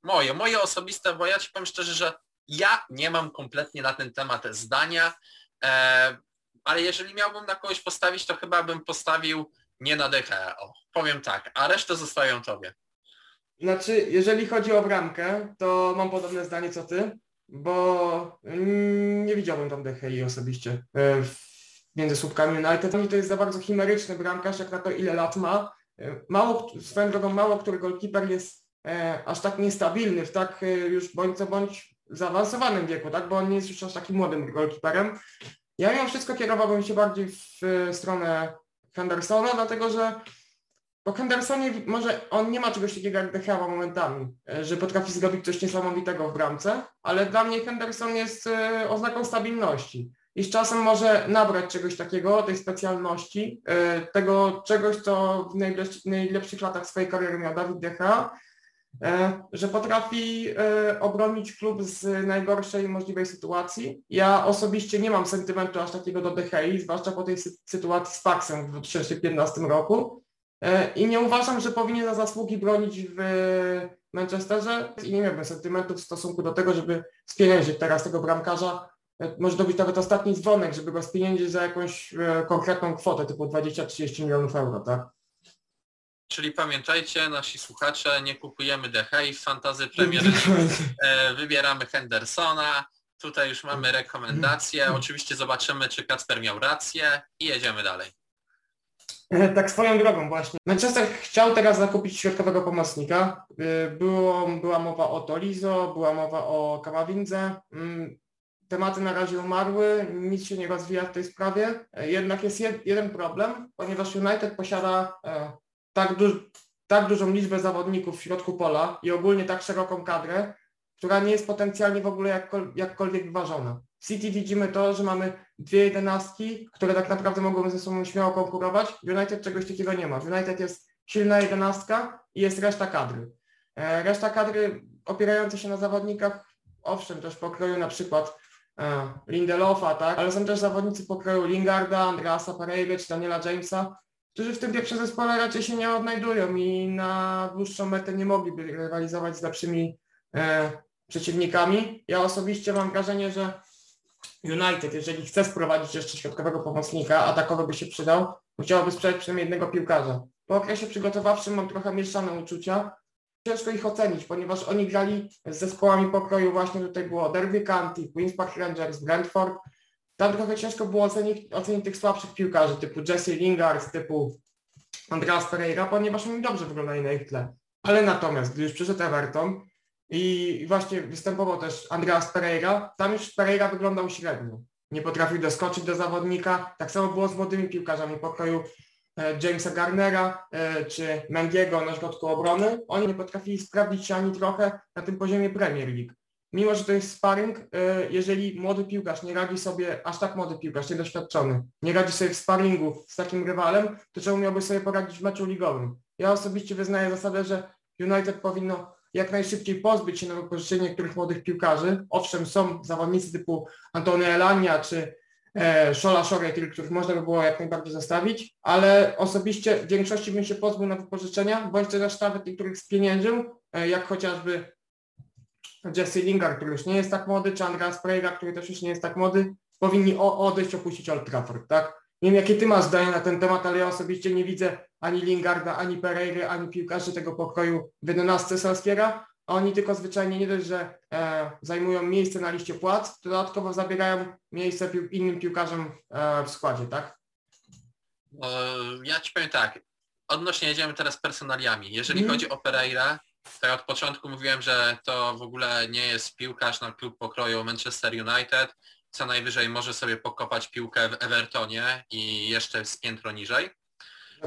Moje, moje osobiste, bo ja Ci powiem szczerze, że ja nie mam kompletnie na ten temat zdania, e, ale jeżeli miałbym na kogoś postawić, to chyba bym postawił nie na DHE, o, powiem tak, a resztę zostawią Tobie. Znaczy, jeżeli chodzi o bramkę, to mam podobne zdanie co ty, bo mm, nie widziałbym tam DHI osobiście e, między słupkami United. I to jest za bardzo chimeryczny bramkarz, jak na to ile lat ma. E, Mało, swoją drogą mało, który golkiper jest e, aż tak niestabilny w tak już bądź co bądź zaawansowanym wieku, tak, bo on nie jest już aż takim młodym golkiperem. Ja mimo wszystko kierowałbym się bardziej w stronę Hendersona, dlatego że po Hendersonie może on nie ma czegoś takiego jak Dechawa momentami, e, że potrafi zrobić coś niesamowitego w bramce, ale dla mnie Henderson jest e, oznaką stabilności. I z czasem może nabrać czegoś takiego, tej specjalności, e, tego czegoś, co w najlepszych, najlepszych latach swojej kariery miał Dawid Decha, że potrafi obronić klub z najgorszej możliwej sytuacji. Ja osobiście nie mam sentymentu aż takiego do Dechei, zwłaszcza po tej sytuacji z Paxem w 2015 roku, E, I nie uważam, że powinien za zasługi bronić w Manchesterze i nie miałbym sentymentów w stosunku do tego, żeby spieniężyć teraz tego bramkarza. E, może to być nawet ostatni dzwonek, żeby go spieniężyć za jakąś e, konkretną kwotę typu 20-30 milionów euro, tak? Czyli pamiętajcie, nasi słuchacze, nie kupujemy The Hey w Fantazy Premier wybieramy Hendersona, tutaj już mamy rekomendacje, oczywiście zobaczymy, czy Kacper miał rację i jedziemy dalej. Tak swoją drogą właśnie. Manchester chciał teraz zakupić środkowego pomocnika. Y, było, była mowa o Tolizo, była mowa o Kamawindze. Mm, tematy na razie umarły, nic się nie rozwija w tej sprawie. Jednak jest jed, jeden problem, ponieważ United posiada e, tak, duż, tak dużą liczbę zawodników w środku pola i ogólnie tak szeroką kadrę, która nie jest potencjalnie w ogóle jakkol, jakkolwiek wyważona. W City widzimy to, że mamy dwie jedenastki, które tak naprawdę mogą ze sobą śmiało konkurować. W United czegoś takiego nie ma. W United jest silna jedenastka i jest reszta kadry. E, reszta kadry opierająca się na zawodnikach, owszem, też pokroju na przykład e, Lindelofa, tak, ale są też zawodnicy pokroju Lingarda, Andreasa Pereira czy Daniela Jamesa, którzy w tym pierwszym zespole raczej się nie odnajdują i na dłuższą metę nie mogliby rywalizować z lepszymi e, przeciwnikami. Ja osobiście mam wrażenie, że United, jeżeli chce sprowadzić jeszcze środkowego pomocnika, a takowy by się przydał, musiałoby sprzedać przynajmniej jednego piłkarza. Po okresie przygotowawczym mam trochę mieszane uczucia. Ciężko ich ocenić, ponieważ oni grali z zespołami pokroju, właśnie tutaj było Derby County, Queen's Park Rangers, Brentford. Tam trochę ciężko było ocenić, ocenić tych słabszych piłkarzy, typu Jesse Lingard, typu Andreas Pereira, ponieważ oni dobrze wyglądali na ich tle. Ale natomiast, gdy już przyszedł Everton, i właśnie występował też Andreas Pereira. Tam już Pereira wyglądał średnio. Nie potrafił doskoczyć do zawodnika. Tak samo było z młodymi piłkarzami pokoju e, Jamesa Garnera e, czy Mendiego na środku obrony. Oni nie potrafili sprawdzić się ani trochę na tym poziomie Premier League. Mimo, że to jest sparring, e, jeżeli młody piłkarz nie radzi sobie, aż tak młody piłkarz, niedoświadczony, nie radzi sobie w sparingu z takim rywalem, to czemu miałby sobie poradzić w meczu ligowym? Ja osobiście wyznaję zasadę, że United powinno jak najszybciej pozbyć się na wypożyczenie niektórych młodych piłkarzy. Owszem, są zawodnicy typu Antony Elania czy e, Szola Szoretil, których można by było jak najbardziej zostawić, ale osobiście w większości bym się pozbył na wypożyczenia, bądź też nawet niektórych spieniężył, e, jak chociażby Jesse Lingard, który już nie jest tak młody, czy Andreas Pereira, który też już nie jest tak młody, powinni odejść, opuścić Old Trafford, tak? Nie wiem, jakie ty masz zdanie na ten temat, ale ja osobiście nie widzę ani Lingarda, ani Pereira, ani piłkarzy tego pokoju w 11 Solskiera, a oni tylko zwyczajnie nie dość, że e, zajmują miejsce na liście płac, to dodatkowo zabierają miejsce pił innym piłkarzom e, w składzie, tak? ja ci powiem tak, odnośnie jedziemy teraz personaliami. Jeżeli mm. chodzi o Pereira, ja od początku mówiłem, że to w ogóle nie jest piłkarz na klub pokroju Manchester United, co najwyżej może sobie pokopać piłkę w Evertonie i jeszcze z piętro niżej.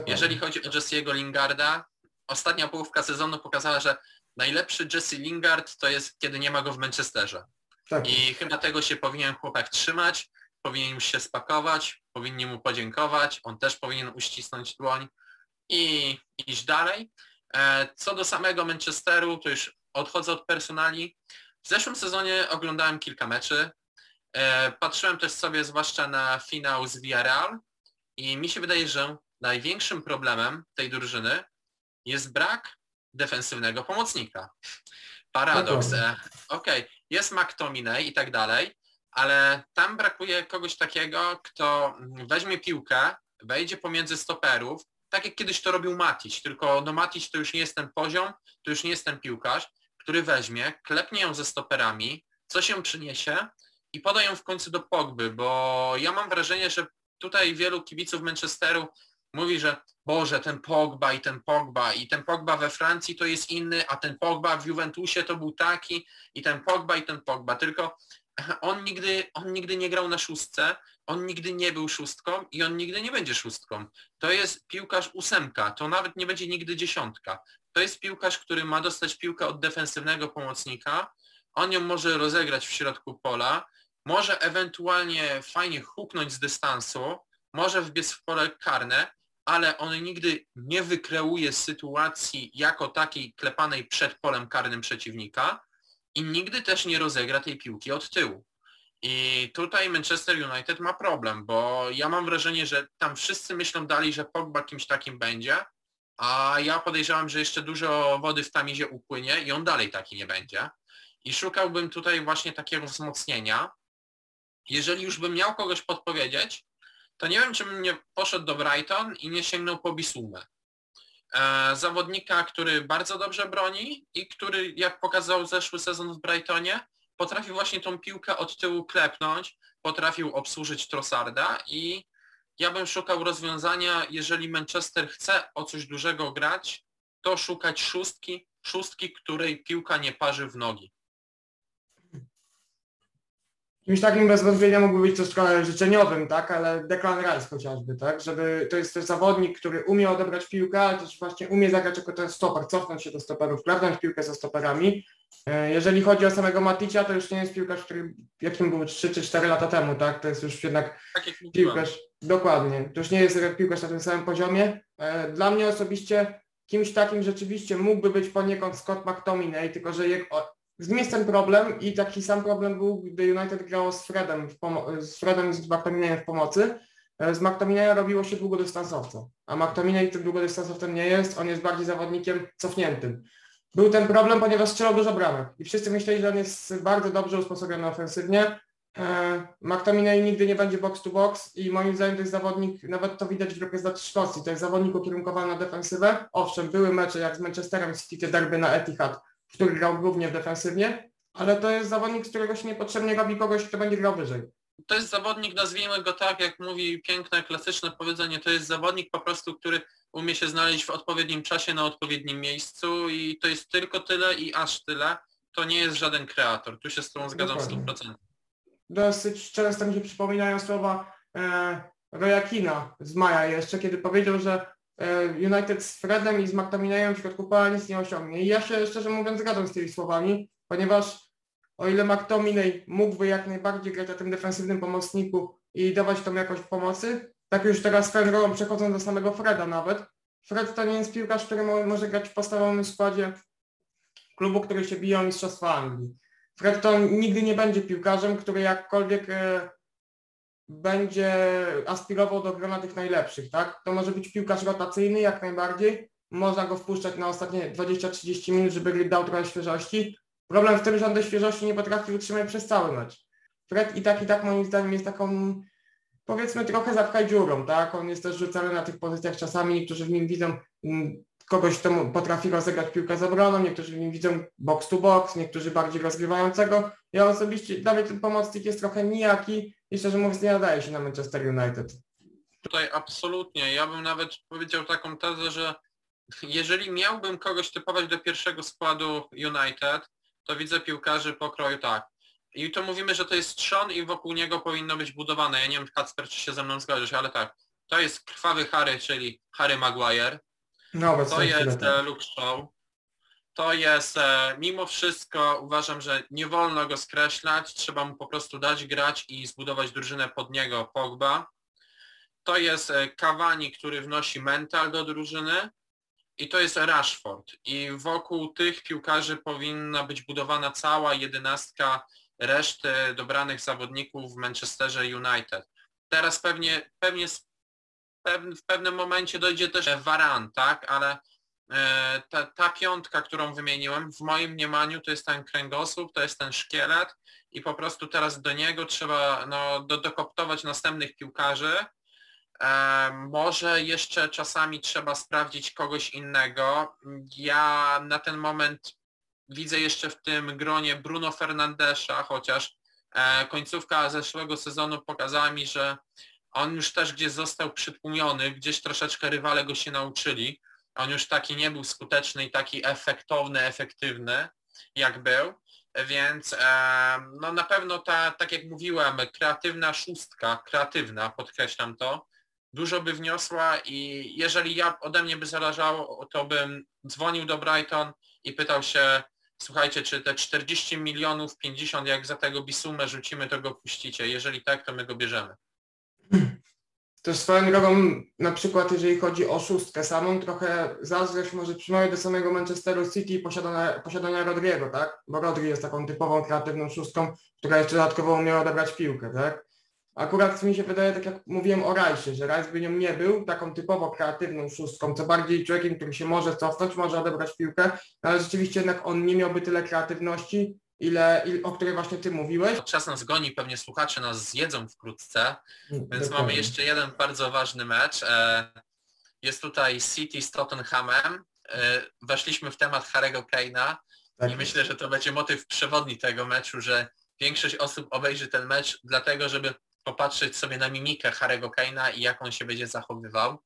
Jeżeli chodzi o Jesse'ego Lingarda, ostatnia połówka sezonu pokazała, że najlepszy Jesse Lingard to jest, kiedy nie ma go w Manchesterze. Tak. I chyba tego się powinien chłopak trzymać, powinien mu się spakować, powinni mu podziękować, on też powinien uścisnąć dłoń i iść dalej. E, co do samego Manchesteru, to już odchodzę od personali. W zeszłym sezonie oglądałem kilka meczy. E, patrzyłem też sobie zwłaszcza na finał z Villarreal i mi się wydaje, że największym problemem tej drużyny jest brak defensywnego pomocnika. Paradoks. E, okej, okay, jest McTominay i tak dalej, ale tam brakuje kogoś takiego, kto weźmie piłkę, wejdzie pomiędzy stoperów, tak jak kiedyś to robił Matić, tylko no Matić to już nie jest ten poziom, to już nie jest ten piłkarz, który weźmie, klepnie ją ze stoperami, co się przyniesie i poda ją w końcu do Pogby, bo ja mam wrażenie, że tutaj wielu kibiców Manchesteru mówi, że Boże, ten Pogba i ten Pogba i ten Pogba we Francji to jest inny, a ten Pogba w Juventusie to był taki i ten Pogba i ten Pogba. Tylko on nigdy, on nigdy nie grał na szóstce, on nigdy nie był szóstką i on nigdy nie będzie szóstką. To jest piłkarz ósemka, to nawet nie będzie nigdy dziesiątka. To jest piłkarz, który ma dostać piłkę od defensywnego pomocnika, on ją może rozegrać w środku pola, może ewentualnie fajnie huknąć z dystansu, może wbiec w pole karne, ale on nigdy nie wykreuje sytuacji jako takiej klepanej przed polem karnym przeciwnika i nigdy też nie rozegra tej piłki od tyłu. I tutaj Manchester United ma problem, bo ja mam wrażenie, że tam wszyscy myślą dalej, że Pogba kimś takim będzie, a ja podejrzewam, że jeszcze dużo wody w tamizie upłynie i on dalej taki nie będzie. I szukałbym tutaj właśnie takiego wzmocnienia. Jeżeli już bym miał kogoś podpowiedzieć, to nie wiem, czy bym nie poszedł do Brighton i nie sięgnął po Bisumę. E, zawodnika, który bardzo dobrze broni i który, jak pokazał zeszły sezon w Brightonie, potrafił właśnie tą piłkę od tyłu klepnąć, potrafił obsłużyć Trossarda i ja bym szukał rozwiązania, jeżeli Manchester chce o coś dużego grać, to szukać szóstki, szóstki, której piłka nie parzy w nogi. Kimś takim bez wątpienia mógłby być też trochę życzeniowym, tak, ale Declan Rice chociażby, tak, żeby to jest też zawodnik, który umie odebrać piłkę, ale też właśnie umie zagrać jako ten stoper, cofnąć się do stoperów, klepnąć piłkę ze stoperami. E, jeżeli chodzi o samego Maticia, to już nie jest piłkarz, który jakim był 3 czy 4 lata temu, tak, to jest już jednak Tak piłkarz, dokładnie, to już nie jest piłkarz na tym samym poziomie. E, Dla mnie osobiście kimś takim rzeczywiście mógłby być poniekąd Scott McTominay, tylko że jak, z nim jest ten problem i taki sam problem był, gdy United grało z Fredem, z Fredem i z McTominayem w pomocy. E, Z McTominaya robiło się długodystansowca, a McTominay tym długodystansowcem nie jest, on jest bardziej zawodnikiem cofniętym. Był ten problem, ponieważ strzelał dużo bramek i wszyscy myśleli, że on jest bardzo dobrze usposobiony ofensywnie. E, McTominay nigdy nie będzie box to box i moim zdaniem to jest zawodnik, nawet to widać w reprezentacji Szkocji, to jest zawodnik ukierunkowany na defensywę. Owszem, były mecze jak z Manchesterem City, te derby na Etihad, w których grał głównie defensywnie, ale to jest zawodnik, z którego się niepotrzebnie robi kogoś, kto będzie grał wyżej. To jest zawodnik, nazwijmy go tak, jak mówi piękne, klasyczne powiedzenie, to jest zawodnik po prostu, który umie się znaleźć w odpowiednim czasie na odpowiednim miejscu i to jest tylko tyle i aż tyle. To nie jest żaden kreator. Tu się z tą zgadzam Dokładnie. 100%. Dosyć często mi się przypominają słowa e, Rojakina z maja jeszcze, kiedy powiedział, że e, United z Fredem i z McTominayem w środku pola nic nie osiągnie. I ja się szczerze mówiąc zgadzam z tymi słowami, ponieważ o ile McTominay mógłby jak najbardziej grać na tym defensywnym pomocniku i dawać tą jakość pomocy, tak już teraz swoją drogą przechodząc do samego Freda nawet, Fred to nie jest piłkarz, który mo- może grać w podstawowym składzie klubu, który się bije o Mistrzostwa Anglii. Fred to nigdy nie będzie piłkarzem, który jakkolwiek e, będzie aspirował do grona tych najlepszych, tak? To może być piłkarz rotacyjny jak najbardziej. Można go wpuszczać na ostatnie 20-30 minut, żeby dał trochę świeżości. Problem w tym, że on tej świeżości nie potrafi utrzymać przez cały mecz. Fred i tak, i tak moim zdaniem jest taką powiedzmy trochę zapchaj dziurą, tak? On jest też rzucany na tych pozycjach czasami, niektórzy w nim widzą mm, kogoś, kto potrafi rozegrać piłkę z obroną, niektórzy w nim widzą box to box, niektórzy bardziej rozgrywającego. Ja osobiście, dla mnie ten pomocnik jest trochę nijaki i szczerze mówiąc nie nadaje się na Manchester United. Tutaj absolutnie. Ja bym nawet powiedział taką tezę, że jeżeli miałbym kogoś typować do pierwszego składu United, to widzę piłkarzy pokroju tak. I to mówimy, że to jest trzon i wokół niego powinno być budowane. Ja nie wiem, Kacper, czy się ze mną zgodzisz, ale tak. To jest krwawy Harry, czyli Harry Maguire. No, To jest e, Luke Shaw. To jest, e, mimo wszystko uważam, że nie wolno go skreślać, trzeba mu po prostu dać grać i zbudować drużynę pod niego Pogba. To jest e, Cavani, który wnosi mental do drużyny i to jest Rashford. I wokół tych piłkarzy powinna być budowana cała jedenastka reszty dobranych zawodników w Manchesterze United. Teraz pewnie, pewnie w pewnym momencie dojdzie też Varan, tak, ale e, ta, ta piątka, którą wymieniłem, w moim mniemaniu to jest ten kręgosłup, to jest ten szkielet i po prostu teraz do niego trzeba no, do, dokoptować następnych piłkarzy. E, może jeszcze czasami trzeba sprawdzić kogoś innego. Ja na ten moment widzę jeszcze w tym gronie Bruno Fernandesza, chociaż e, końcówka zeszłego sezonu pokazała mi, że on już też gdzieś został przytłumiony, gdzieś troszeczkę rywale go się nauczyli. On już taki nie był skuteczny i taki efektowny, efektywny. jak był, więc e, no na pewno ta, tak jak mówiłem, kreatywna szóstka, kreatywna, podkreślam to, dużo by wniosła i jeżeli ja ode mnie by zależało, to bym dzwonił do Brighton i pytał się, słuchajcie, czy te 40 milionów, 50 jak za tego Bisumę rzucimy, to go puścicie. Jeżeli tak, to my go bierzemy. Też swoją drogą, na przykład jeżeli chodzi o szóstkę samą, trochę zazdrość może przymawia do samego Manchesteru City i posiadania, posiadania Rodriego, tak? Bo Rodri jest taką typową kreatywną szóstką, która jeszcze dodatkowo umiała odebrać piłkę, tak? Akurat mi się wydaje, tak jak mówiłem o Rajsie, że Rajs by nią nie był taką typowo kreatywną szóstką, co bardziej człowiekiem, który się może cofnąć, może odebrać piłkę, ale rzeczywiście jednak on nie miałby tyle kreatywności, ile, o której właśnie ty mówiłeś. Czas nas goni, pewnie słuchacze nas zjedzą wkrótce, więc Dokładnie. mamy jeszcze jeden bardzo ważny mecz. E, Jest tutaj City z Tottenhamem. E, Weszliśmy w temat Harry'ego Kane'a Tak i myślę, że to będzie motyw przewodni tego meczu, że większość osób obejrzy ten mecz dlatego, żeby popatrzeć sobie na mimikę Harry'ego Kane'a i jak on się będzie zachowywał.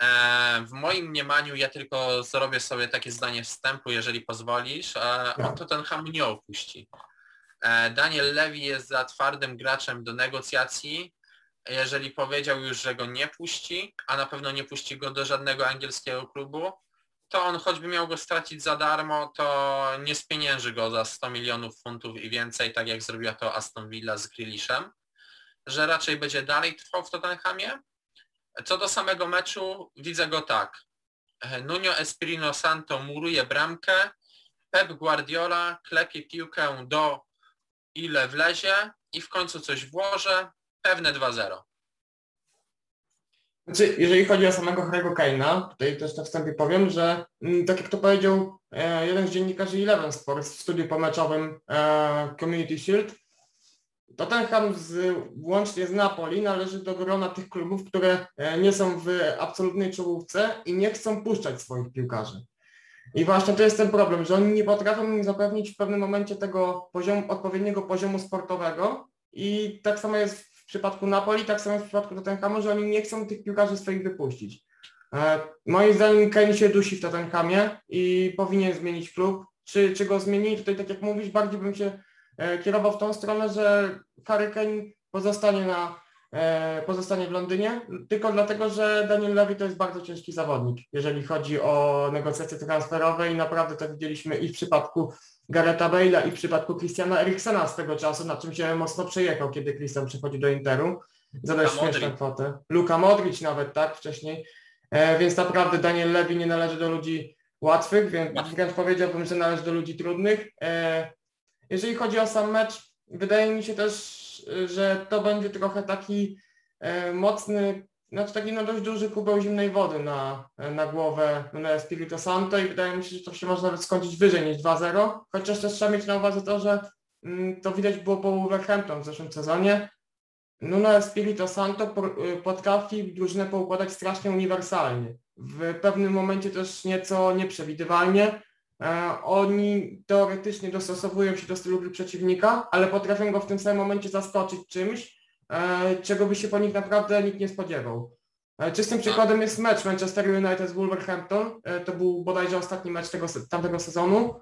E, W moim mniemaniu ja tylko zrobię sobie takie zdanie wstępu, jeżeli pozwolisz. On Tottenham nie opuści. E, Daniel Levy jest za twardym graczem do negocjacji. Jeżeli powiedział już, że go nie puści, a na pewno nie puści go do żadnego angielskiego klubu, to on choćby miał go stracić za darmo, to nie spienięży go za 100 milionów funtów i więcej, tak jak zrobiła to Aston Villa z Grealishem, że raczej będzie dalej trwał w Tottenhamie. Co do samego meczu, widzę go tak. Nuno Espirito Santo muruje bramkę, Pep Guardiola klepie piłkę do ile wlezie i w końcu coś włoży, pewne 2-0. Znaczy, jeżeli chodzi o samego Harry'ego Kane'a, tutaj też na wstępie powiem, że mm, tak jak to powiedział e, jeden z dziennikarzy Eleven Sports w studiu pomeczowym e, Community Shield, Tottenham z, łącznie z Napoli należy do grona tych klubów, które e, nie są w absolutnej czołówce i nie chcą puszczać swoich piłkarzy. I właśnie to jest ten problem, że oni nie potrafią im zapewnić w pewnym momencie tego poziomu, odpowiedniego poziomu sportowego i tak samo jest w przypadku Napoli, tak samo jest w przypadku Tottenhamu, że oni nie chcą tych piłkarzy swoich wypuścić. E, moim zdaniem Kane się dusi w Tottenhamie i powinien zmienić klub. Czy, czy go zmieni? Tutaj tak jak mówisz, bardziej bym się kierował w tą stronę, że Harry Kane pozostanie na e, pozostanie w Londynie, tylko dlatego, że Daniel Levy to jest bardzo ciężki zawodnik, jeżeli chodzi o negocjacje transferowe i naprawdę to widzieliśmy i w przypadku Garetha Bale'a i w przypadku Christiana Eriksena z tego czasu, na czym się mocno przejechał, kiedy Christian przechodzi do Interu za dość śmieszną kwotę. Luka Modric nawet, tak, wcześniej. E, więc naprawdę Daniel Levy nie należy do ludzi łatwych, więc wręcz powiedziałbym, że należy do ludzi trudnych. E, jeżeli chodzi o sam mecz, wydaje mi się też, że to będzie trochę taki e, mocny, znaczy taki no dość duży kubeł zimnej wody na, na głowę na Espirito Santo i wydaje mi się, że to się może nawet skończyć wyżej niż 2-0, chociaż też trzeba mieć na uwadze to, że mm, to widać było po Wolverhampton w zeszłym sezonie. Nuno Espirito Santo y, potrafi drużynę poukładać strasznie uniwersalnie. W pewnym momencie też nieco nieprzewidywalnie. E, Oni teoretycznie dostosowują się do stylu gry przeciwnika, ale potrafią go w tym samym momencie zaskoczyć czymś, e, czego by się po nich naprawdę nikt nie spodziewał. E, Czystym przykładem jest mecz Manchester United z Wolverhampton. To był bodajże ostatni mecz tego, tamtego sezonu,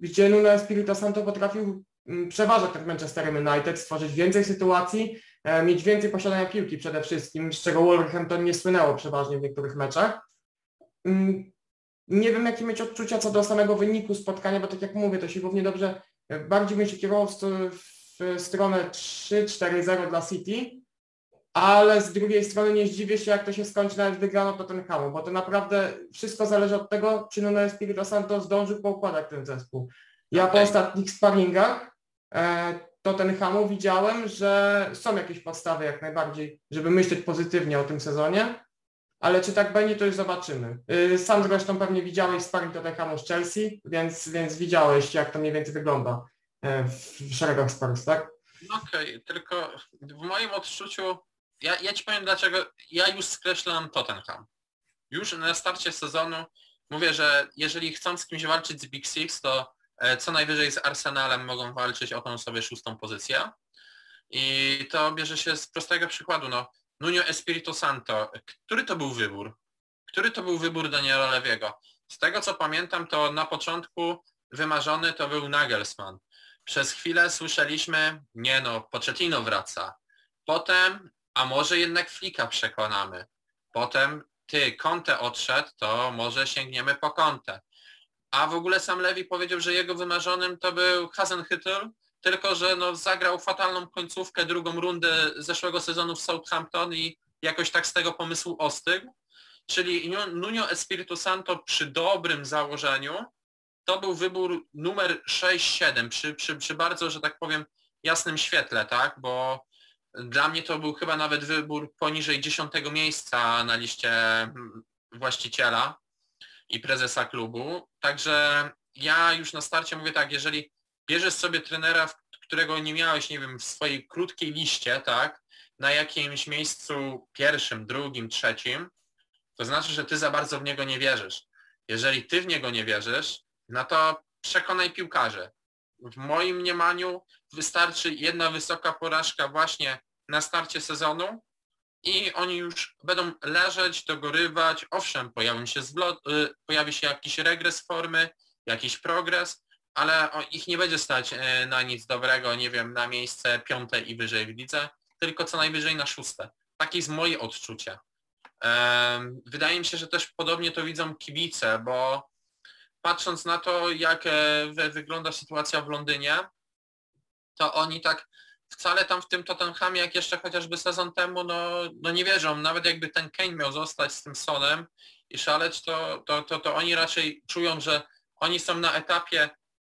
gdzie Nuno Espirito Santo potrafił mm, przeważać ten Manchester United, stworzyć więcej sytuacji, mieć więcej posiadania piłki przede wszystkim, z czego Wolverhampton nie słynęło przeważnie w niektórych meczach. Nie wiem, jakie mieć odczucia co do samego wyniku spotkania, bo tak jak mówię, to się równie dobrze, e, bardziej bym się kierował w, w stronę 3-4-0 dla City, ale z drugiej strony nie zdziwię się, jak to się skończy nawet wygraną Tottenhamu, bo to naprawdę wszystko zależy od tego, czy Nuno Espirito Santo zdążył poukładać ten zespół. Ja po Okej. ostatnich sparringach e, Tottenhamu widziałem, że są jakieś podstawy jak najbardziej, żeby myśleć pozytywnie o tym sezonie, ale czy tak będzie, to już zobaczymy. Y, Sam zresztą pewnie widziałeś sparring Tottenhamu z Chelsea, więc, więc widziałeś, jak to mniej więcej wygląda e, w, szeregach Spurs, tak? Okej, tylko w moim odczuciu, ja, ja ci powiem dlaczego, ja już skreślam Tottenham. Już na starcie sezonu mówię, że jeżeli chcą z kimś walczyć z Big Six, to e, co najwyżej z Arsenalem mogą walczyć o tą sobie szóstą pozycję. I to bierze się z prostego przykładu. No, Nuno Espirito Santo, który to był wybór? Który to był wybór Daniela Lewiego? Z tego co pamiętam, to na początku wymarzony to był Nagelsmann. Przez chwilę słyszeliśmy, nie no, Pochettino wraca. Potem, a może jednak Flika przekonamy. Potem, ty, Conte odszedł, to może sięgniemy po Conte. A w ogóle sam Lewi powiedział, że jego wymarzonym to był Hasenhüttl, tylko że no, zagrał fatalną końcówkę, drugą rundę zeszłego sezonu w Southampton i jakoś tak z tego pomysłu ostygł. Czyli Nuno Espiritu Santo przy dobrym założeniu to był wybór numer 6-7 przy, przy, przy bardzo, że tak powiem, jasnym świetle, tak? Bo dla mnie to był chyba nawet wybór poniżej 10 miejsca na liście właściciela i prezesa klubu. Także ja już na starcie mówię tak, jeżeli bierzesz sobie trenera, którego nie miałeś, nie wiem, w swojej krótkiej liście, tak, na jakimś miejscu pierwszym, drugim, trzecim, to znaczy, że ty za bardzo w niego nie wierzysz. Jeżeli ty w niego nie wierzysz, no to przekonaj piłkarzy. W moim mniemaniu wystarczy jedna wysoka porażka właśnie na starcie sezonu i oni już będą leżeć, dogorywać. Owszem, pojawi się, zwlot, y, pojawi się jakiś regres formy, jakiś progres, ale ich nie będzie stać y, na nic dobrego, nie wiem, na miejsce piąte i wyżej w lidze, tylko co najwyżej na szóste. Takie jest moje odczucie. Wydaje mi się, że też podobnie to widzą kibice, bo patrząc na to, jak e, wygląda sytuacja w Londynie, to oni tak wcale tam w tym Tottenhamie, jak jeszcze chociażby sezon temu, no, no nie wierzą. Nawet jakby ten Kane miał zostać z tym Sonem i szaleć, to, to, to, to oni raczej czują, że oni są na etapie,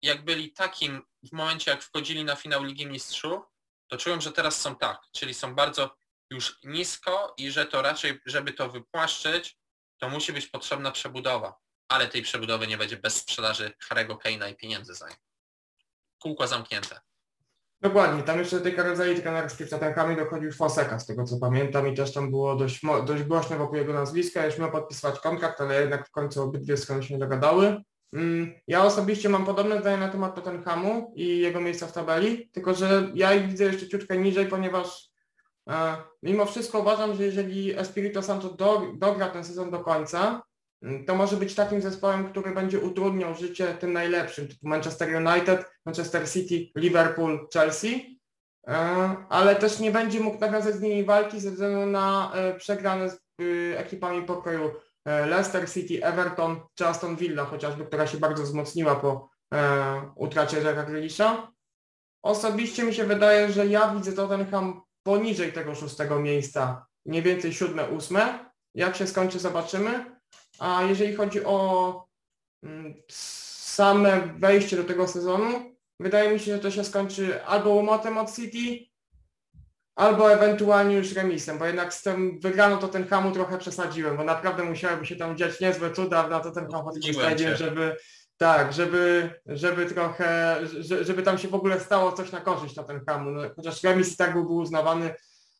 jak byli takim w momencie, jak wchodzili na finał Ligi Mistrzów, to czują, że teraz są tak, czyli są bardzo już nisko i że to raczej, żeby to wypłaszczyć, to musi być potrzebna przebudowa. Ale tej przebudowy nie będzie bez sprzedaży Harry'ego Kane'a i pieniędzy za nie. Kółko zamknięte. Dokładnie, tam jeszcze do tej karuzeli trenerskiej w Tottenhamie dochodził Foseka, z tego co pamiętam i też tam było dość, dość głośno wokół jego nazwiska, już miał podpisywać kontrakt, ale jednak w końcu obydwie strony się nie dogadały. Mm, ja osobiście mam podobne zdanie na temat Tottenhamu i jego miejsca w tabeli, tylko że ja ich widzę jeszcze ciutkę niżej, ponieważ e, mimo wszystko uważam, że jeżeli Espirito Santo do, dogra ten sezon do końca, mm, to może być takim zespołem, który będzie utrudniał życie tym najlepszym, typu Manchester United, Manchester City, Liverpool, Chelsea, e, ale też nie będzie mógł nawiązać z nimi walki ze względu na e, przegrane z y, ekipami pokroju E, Leicester City, Everton czy Aston Villa chociażby, która się bardzo wzmocniła po e, utracie Jacka Grealisha. Osobiście mi się wydaje, że ja widzę Tottenham poniżej tego szóstego miejsca, mniej więcej siódme, ósme. Jak się skończy, zobaczymy. A jeżeli chodzi o mm, same wejście do tego sezonu, wydaje mi się, że to się skończy albo łomotem od City, albo ewentualnie już remisem, bo jednak z tym wygraną to ten hamu trochę przesadziłem, bo naprawdę musiałyby się tam dziać niezłe cuda na to ten Stadium, żeby tak, żeby, żeby trochę, żeby tam się w ogóle stało coś na korzyść na ten hamu, no, chociaż remis tak byłby uznawany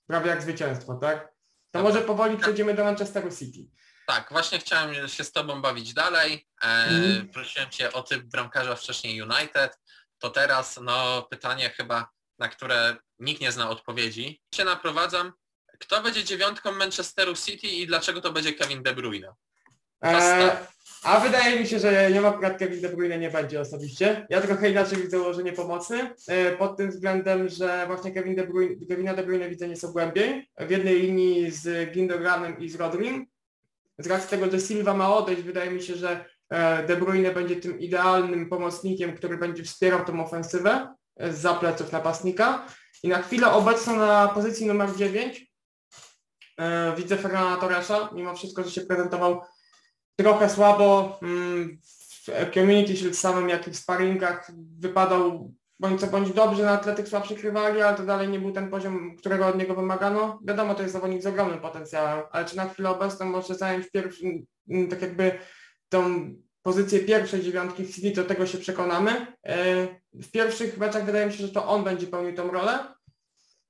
prawie jak zwycięstwo, tak? To może powoli przejdziemy do Manchesteru City. Tak, właśnie chciałem się z Tobą bawić dalej. E, mm. Prosiłem Cię o typ bramkarza wcześniej United. To teraz no pytanie chyba, na które nikt nie zna odpowiedzi. Się naprowadzam. Kto będzie dziewiątką Manchesteru City i dlaczego to będzie Kevin De Bruyne? Eee, a wydaje mi się, że nie ma akurat Kevin De Bruyne nie będzie osobiście. Ja trochę inaczej widzę ułożenie pomocy, e, pod tym względem, że właśnie Kevin De Bruyne, Kevina De Bruyne widzę nieco głębiej, w jednej linii z Gindogranem i z Rodrim. Z racji tego, że Silva ma odejść, wydaje mi się, że e, De Bruyne będzie tym idealnym pomocnikiem, który będzie wspierał tą ofensywę z zapleców napastnika. I na chwilę obecną na pozycji numer 9 e, widzę Fernanda Torresa, mimo wszystko, że się prezentował trochę słabo mm, w Community Shield samym, jak i w sparingach wypadał bądź co bądź dobrze na tle tych słabszych rywali, ale to dalej nie był ten poziom, którego od niego wymagano. Wiadomo, to jest zawodnik z ogromnym potencjałem, ale czy na chwilę obecną może zająć pierwszy, mm, tak jakby tą pozycję pierwszej dziewiątki w City, do tego się przekonamy. E, w pierwszych meczach wydaje mi się, że to on będzie pełnił tą rolę,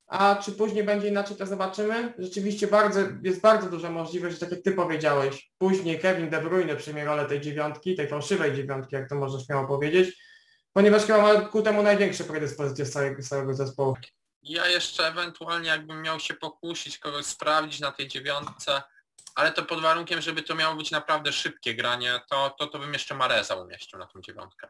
a czy później będzie inaczej, to zobaczymy. Rzeczywiście bardzo, jest bardzo duża możliwość, że tak jak Ty powiedziałeś, później Kevin De Bruyne przyjmie rolę tej dziewiątki, tej fałszywej dziewiątki, jak to można śmiało powiedzieć, ponieważ chyba ma ku temu największe predyspozycje z całego, całego zespołu. Ja jeszcze ewentualnie jakbym miał się pokusić, kogoś sprawdzić na tej dziewiątce, ale to pod warunkiem, żeby to miało być naprawdę szybkie granie, to, to, to bym jeszcze Mareza umieścił na tą dziewiątkę.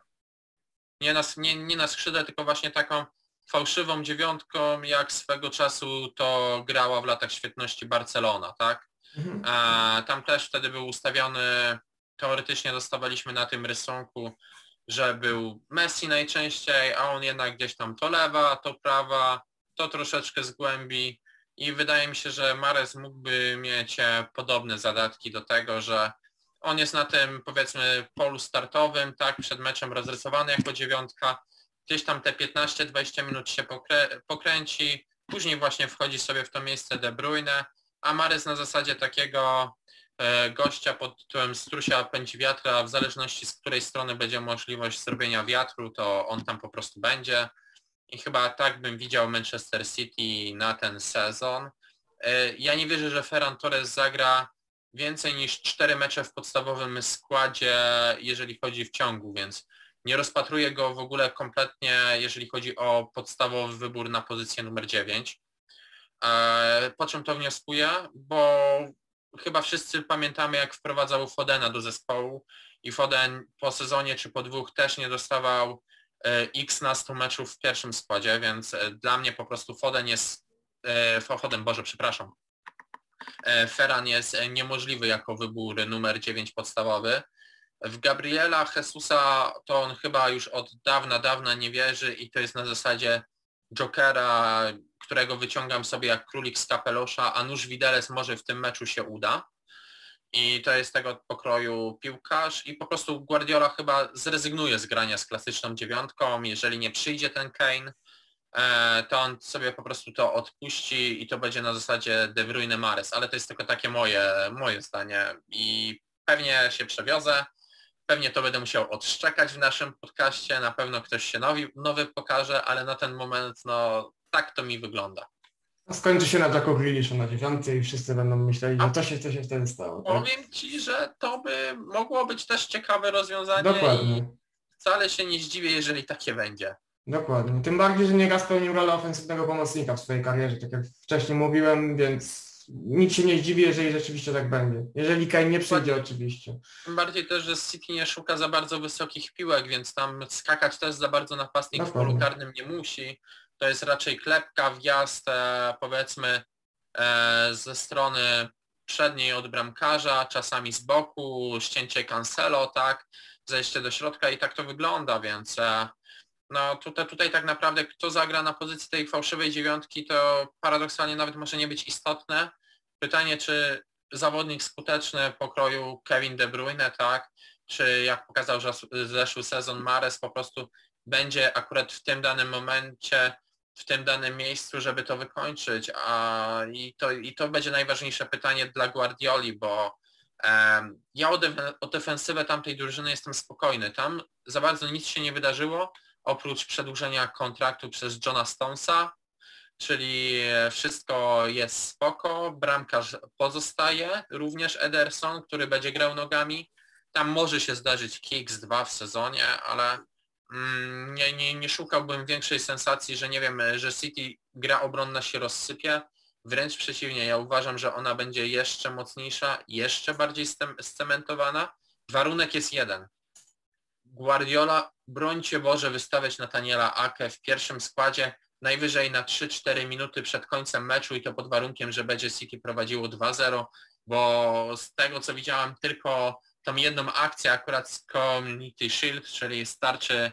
nie na, nie, nie na skrzydle, tylko właśnie taką fałszywą dziewiątką, jak swego czasu to grała w latach świetności Barcelona, tak? Mhm. A, tam też wtedy był ustawiony, teoretycznie dostawaliśmy na tym rysunku, że był Messi najczęściej, a on jednak gdzieś tam to lewa, to prawa, to troszeczkę z głębi i wydaje mi się, że Mares mógłby mieć e, podobne zadatki do tego, że on jest na tym powiedzmy polu startowym, tak, przed meczem rozrysowany jako dziewiątka, gdzieś tam te 15-20 minut się pokrę pokręci, później właśnie wchodzi sobie w to miejsce De Bruyne, a Mares na zasadzie takiego e, gościa pod tytułem strusia pędzi wiatra, w zależności z której strony będzie możliwość zrobienia wiatru, to on tam po prostu będzie. I chyba tak bym widział Manchester City na ten sezon. E, Ja nie wierzę, że Ferran Torres zagra więcej niż cztery mecze w podstawowym składzie, jeżeli chodzi w ciągu, więc nie rozpatruję go w ogóle kompletnie, jeżeli chodzi o podstawowy wybór na pozycję numer 9. E, Po czym to wnioskuję? Bo chyba wszyscy pamiętamy, jak wprowadzał Fodena do zespołu i Foden po sezonie czy po dwóch też nie dostawał x nastu meczów w pierwszym składzie, więc e, dla mnie po prostu Foden jest, e, Foden, Boże, przepraszam, E, Ferran jest e, niemożliwy jako wybór numer 9 podstawowy. W Gabriela Jesusa to on chyba już od dawna, dawna nie wierzy i to jest na zasadzie Jokera, którego wyciągam sobie jak królik z kapelusza, a nóż widelec może w tym meczu się uda. I to jest tego pokroju piłkarz i po prostu Guardiola chyba zrezygnuje z grania z klasyczną dziewiątką, jeżeli nie przyjdzie ten Kane, e, to on sobie po prostu to odpuści i to będzie na zasadzie De Bruyne Mares, ale to jest tylko takie moje, moje zdanie. I pewnie się przewiozę, pewnie to będę musiał odszczekać w naszym podcaście, na pewno ktoś się nowy, nowy pokaże, ale na ten moment no tak to mi wygląda. A Skończy się na Jacku Grealishu na dziewiątej i wszyscy będą myśleli, że to się, to się wtedy stało. Tak? Powiem Ci, że to by mogło być też ciekawe rozwiązanie i Dokładnie. wcale się nie zdziwię, jeżeli takie będzie. Dokładnie. Tym bardziej, że nieraz pełnił rolę ofensywnego pomocnika w swojej karierze, tak jak wcześniej mówiłem, więc nic się nie zdziwi, jeżeli rzeczywiście tak będzie. Jeżeli Kane nie przyjdzie oczywiście. Tym bardziej też, że City nie szuka za bardzo wysokich piłek, więc tam skakać też za bardzo napastnik w Dokładnie. polu karnym nie musi. To jest raczej klepka, wjazd powiedzmy e, ze strony przedniej od bramkarza, czasami z boku, ścięcie cancelo, tak, zejście do środka i tak to wygląda, więc e, no tutaj, tutaj tak naprawdę kto zagra na pozycji tej fałszywej dziewiątki, to paradoksalnie nawet może nie być istotne. Pytanie, czy zawodnik skuteczny pokroju Kevin De Bruyne, tak, czy jak pokazał zeszły sezon Mares po prostu będzie akurat w tym danym momencie, w tym danym miejscu, żeby to wykończyć. A, i, to, I to będzie najważniejsze pytanie dla Guardioli, bo em, ja o, def- o defensywę tamtej drużyny jestem spokojny. Tam za bardzo nic się nie wydarzyło, oprócz przedłużenia kontraktu przez Johna Stonesa, czyli e, wszystko jest spoko, bramkarz pozostaje, również Ederson, który będzie grał nogami. Tam może się zdarzyć Kicks 2 w sezonie, ale nie, nie, nie szukałbym większej sensacji, że nie wiem, że City gra obronna się rozsypie. Wręcz przeciwnie, ja uważam, że ona będzie jeszcze mocniejsza, jeszcze bardziej scementowana. Warunek jest jeden. Guardiola, brońcie Boże, wystawiać Nataniela Ake w pierwszym składzie najwyżej na 3-4 minuty przed końcem meczu i to pod warunkiem, że będzie City prowadziło 2-0, bo z tego co widziałam tylko tą jedną akcję akurat z Community Shield, czyli starczy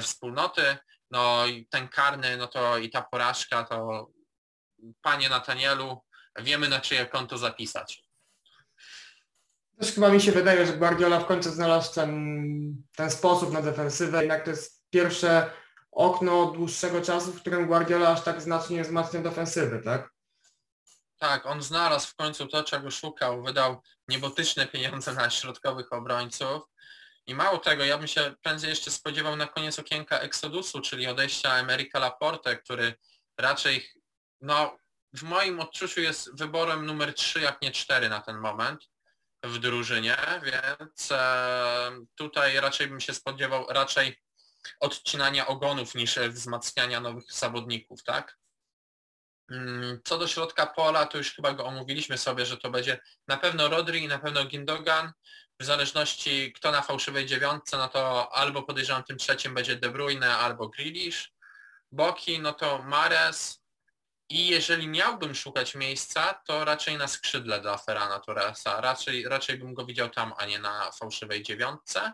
wspólnoty, no i ten karny, no to i ta porażka, to panie Natanielu, wiemy na czyje konto zapisać. Też chyba mi się wydaje, że Guardiola w końcu znalazł ten, ten sposób na defensywę. Jednak to jest pierwsze okno dłuższego czasu, w którym Guardiola aż tak znacznie wzmacnia defensywy, tak? Tak, on znalazł w końcu to, czego szukał, wydał niebotyczne pieniądze na środkowych obrońców i mało tego, ja bym się prędzej jeszcze spodziewał na koniec okienka Exodusu, czyli odejścia Emerika Laporte, który raczej, no w moim odczuciu jest wyborem numer 3, jak nie 4 na ten moment w drużynie, więc e, tutaj raczej bym się spodziewał raczej odcinania ogonów niż wzmacniania nowych zawodników, tak? Mm, Co do środka pola, to już chyba go omówiliśmy sobie, że to będzie na pewno Rodri i na pewno Gindogan. W zależności kto na fałszywej dziewiątce, no to albo podejrzewam tym trzecim będzie De Bruyne albo Grealish. Boki, no to Mares. I jeżeli miałbym szukać miejsca, to raczej na skrzydle dla Ferrana Torresa. Raczej, raczej bym go widział tam, a nie na fałszywej dziewiątce.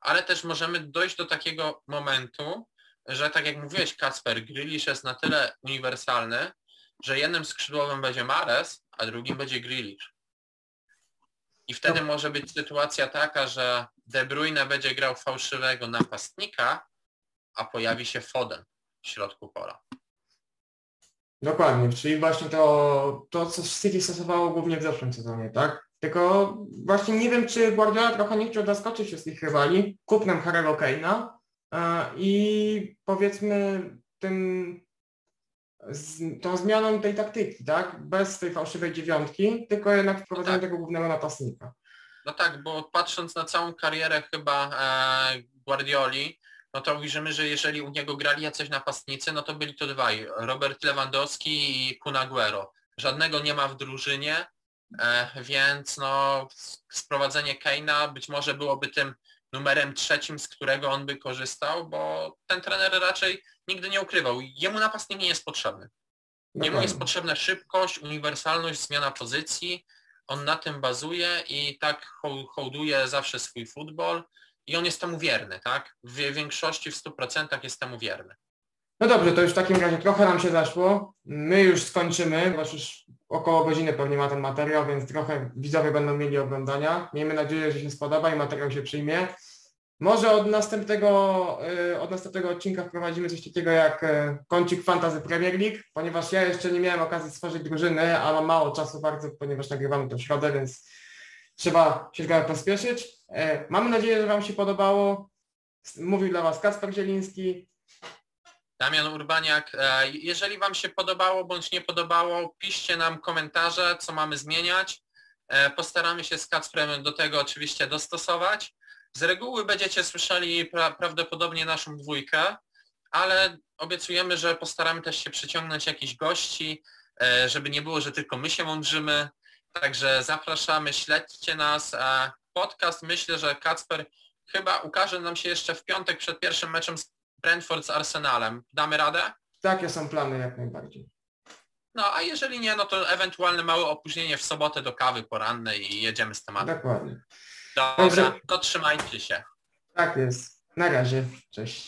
Ale też możemy dojść do takiego momentu, że tak jak mówiłeś Kacper, Grealish jest na tyle uniwersalny, że jednym skrzydłowym będzie Mares, a drugim będzie Grealish. I wtedy może być sytuacja taka, że De Bruyne będzie grał fałszywego napastnika, a pojawi się Foden w środku pola. Dokładnie, czyli właśnie to, to co City stosowało głównie w zeszłym sezonie, tak? Tylko właśnie nie wiem, czy Guardiola trochę nie chciał zaskoczyć wszystkich rywali kupnem Harry'ego Kane'a e, i powiedzmy tym z, tą zmianą tej taktyki, tak? Bez tej fałszywej dziewiątki, tylko jednak wprowadzeniem tak. tego głównego napastnika. No tak, bo patrząc na całą karierę chyba e, Guardioli, no to ujrzymy, że jeżeli u niego grali jacyś napastnicy, no to byli to dwaj, Robert Lewandowski i Kun Aguero. Żadnego nie ma w drużynie, e, więc no sprowadzenie Keina być może byłoby tym numerem trzecim, z którego on by korzystał, bo ten trener raczej nigdy nie ukrywał. Jemu napastnik nie jest potrzebny. Jemu jest Dokładnie. potrzebna szybkość, uniwersalność, zmiana pozycji. On na tym bazuje i tak hoł- hołduje zawsze swój futbol i on jest temu wierny, tak? W większości, w 100% jest temu wierny. No dobrze, to już w takim razie trochę nam się zaszło. My już skończymy, bo już około godziny pewnie ma ten materiał, więc trochę widzowie będą mieli oglądania. Miejmy nadzieję, że się spodoba i materiał się przyjmie. Może od następnego, y, od następnego odcinka wprowadzimy coś takiego jak y, kącik Fantasy Premier League, ponieważ ja jeszcze nie miałem okazji stworzyć drużyny, a mam mało czasu bardzo, ponieważ nagrywamy to w środę, więc trzeba się trochę pospieszyć. Y, Mamy nadzieję, że Wam się podobało. Mówił dla Was Kacper Zieliński. Damian Urbaniak, e, jeżeli Wam się podobało bądź nie podobało, piszcie nam komentarze, co mamy zmieniać. E, Postaramy się z Kacprem do tego oczywiście dostosować. Z reguły będziecie słyszeli pra prawdopodobnie naszą dwójkę, ale obiecujemy, że postaramy też się przyciągnąć jakichś gości, e, żeby nie było, że tylko my się mądrzymy. Także zapraszamy, śledźcie nas. Podcast myślę, że Kacper chyba ukaże nam się jeszcze w piątek przed pierwszym meczem z Brentford z Arsenalem. Damy radę? Takie są plany jak najbardziej. No a jeżeli nie, no to ewentualne małe opóźnienie w sobotę do kawy porannej i jedziemy z tematem. Dokładnie. Dobra, Dobrze. to trzymajcie się. Tak jest. Na razie. Cześć.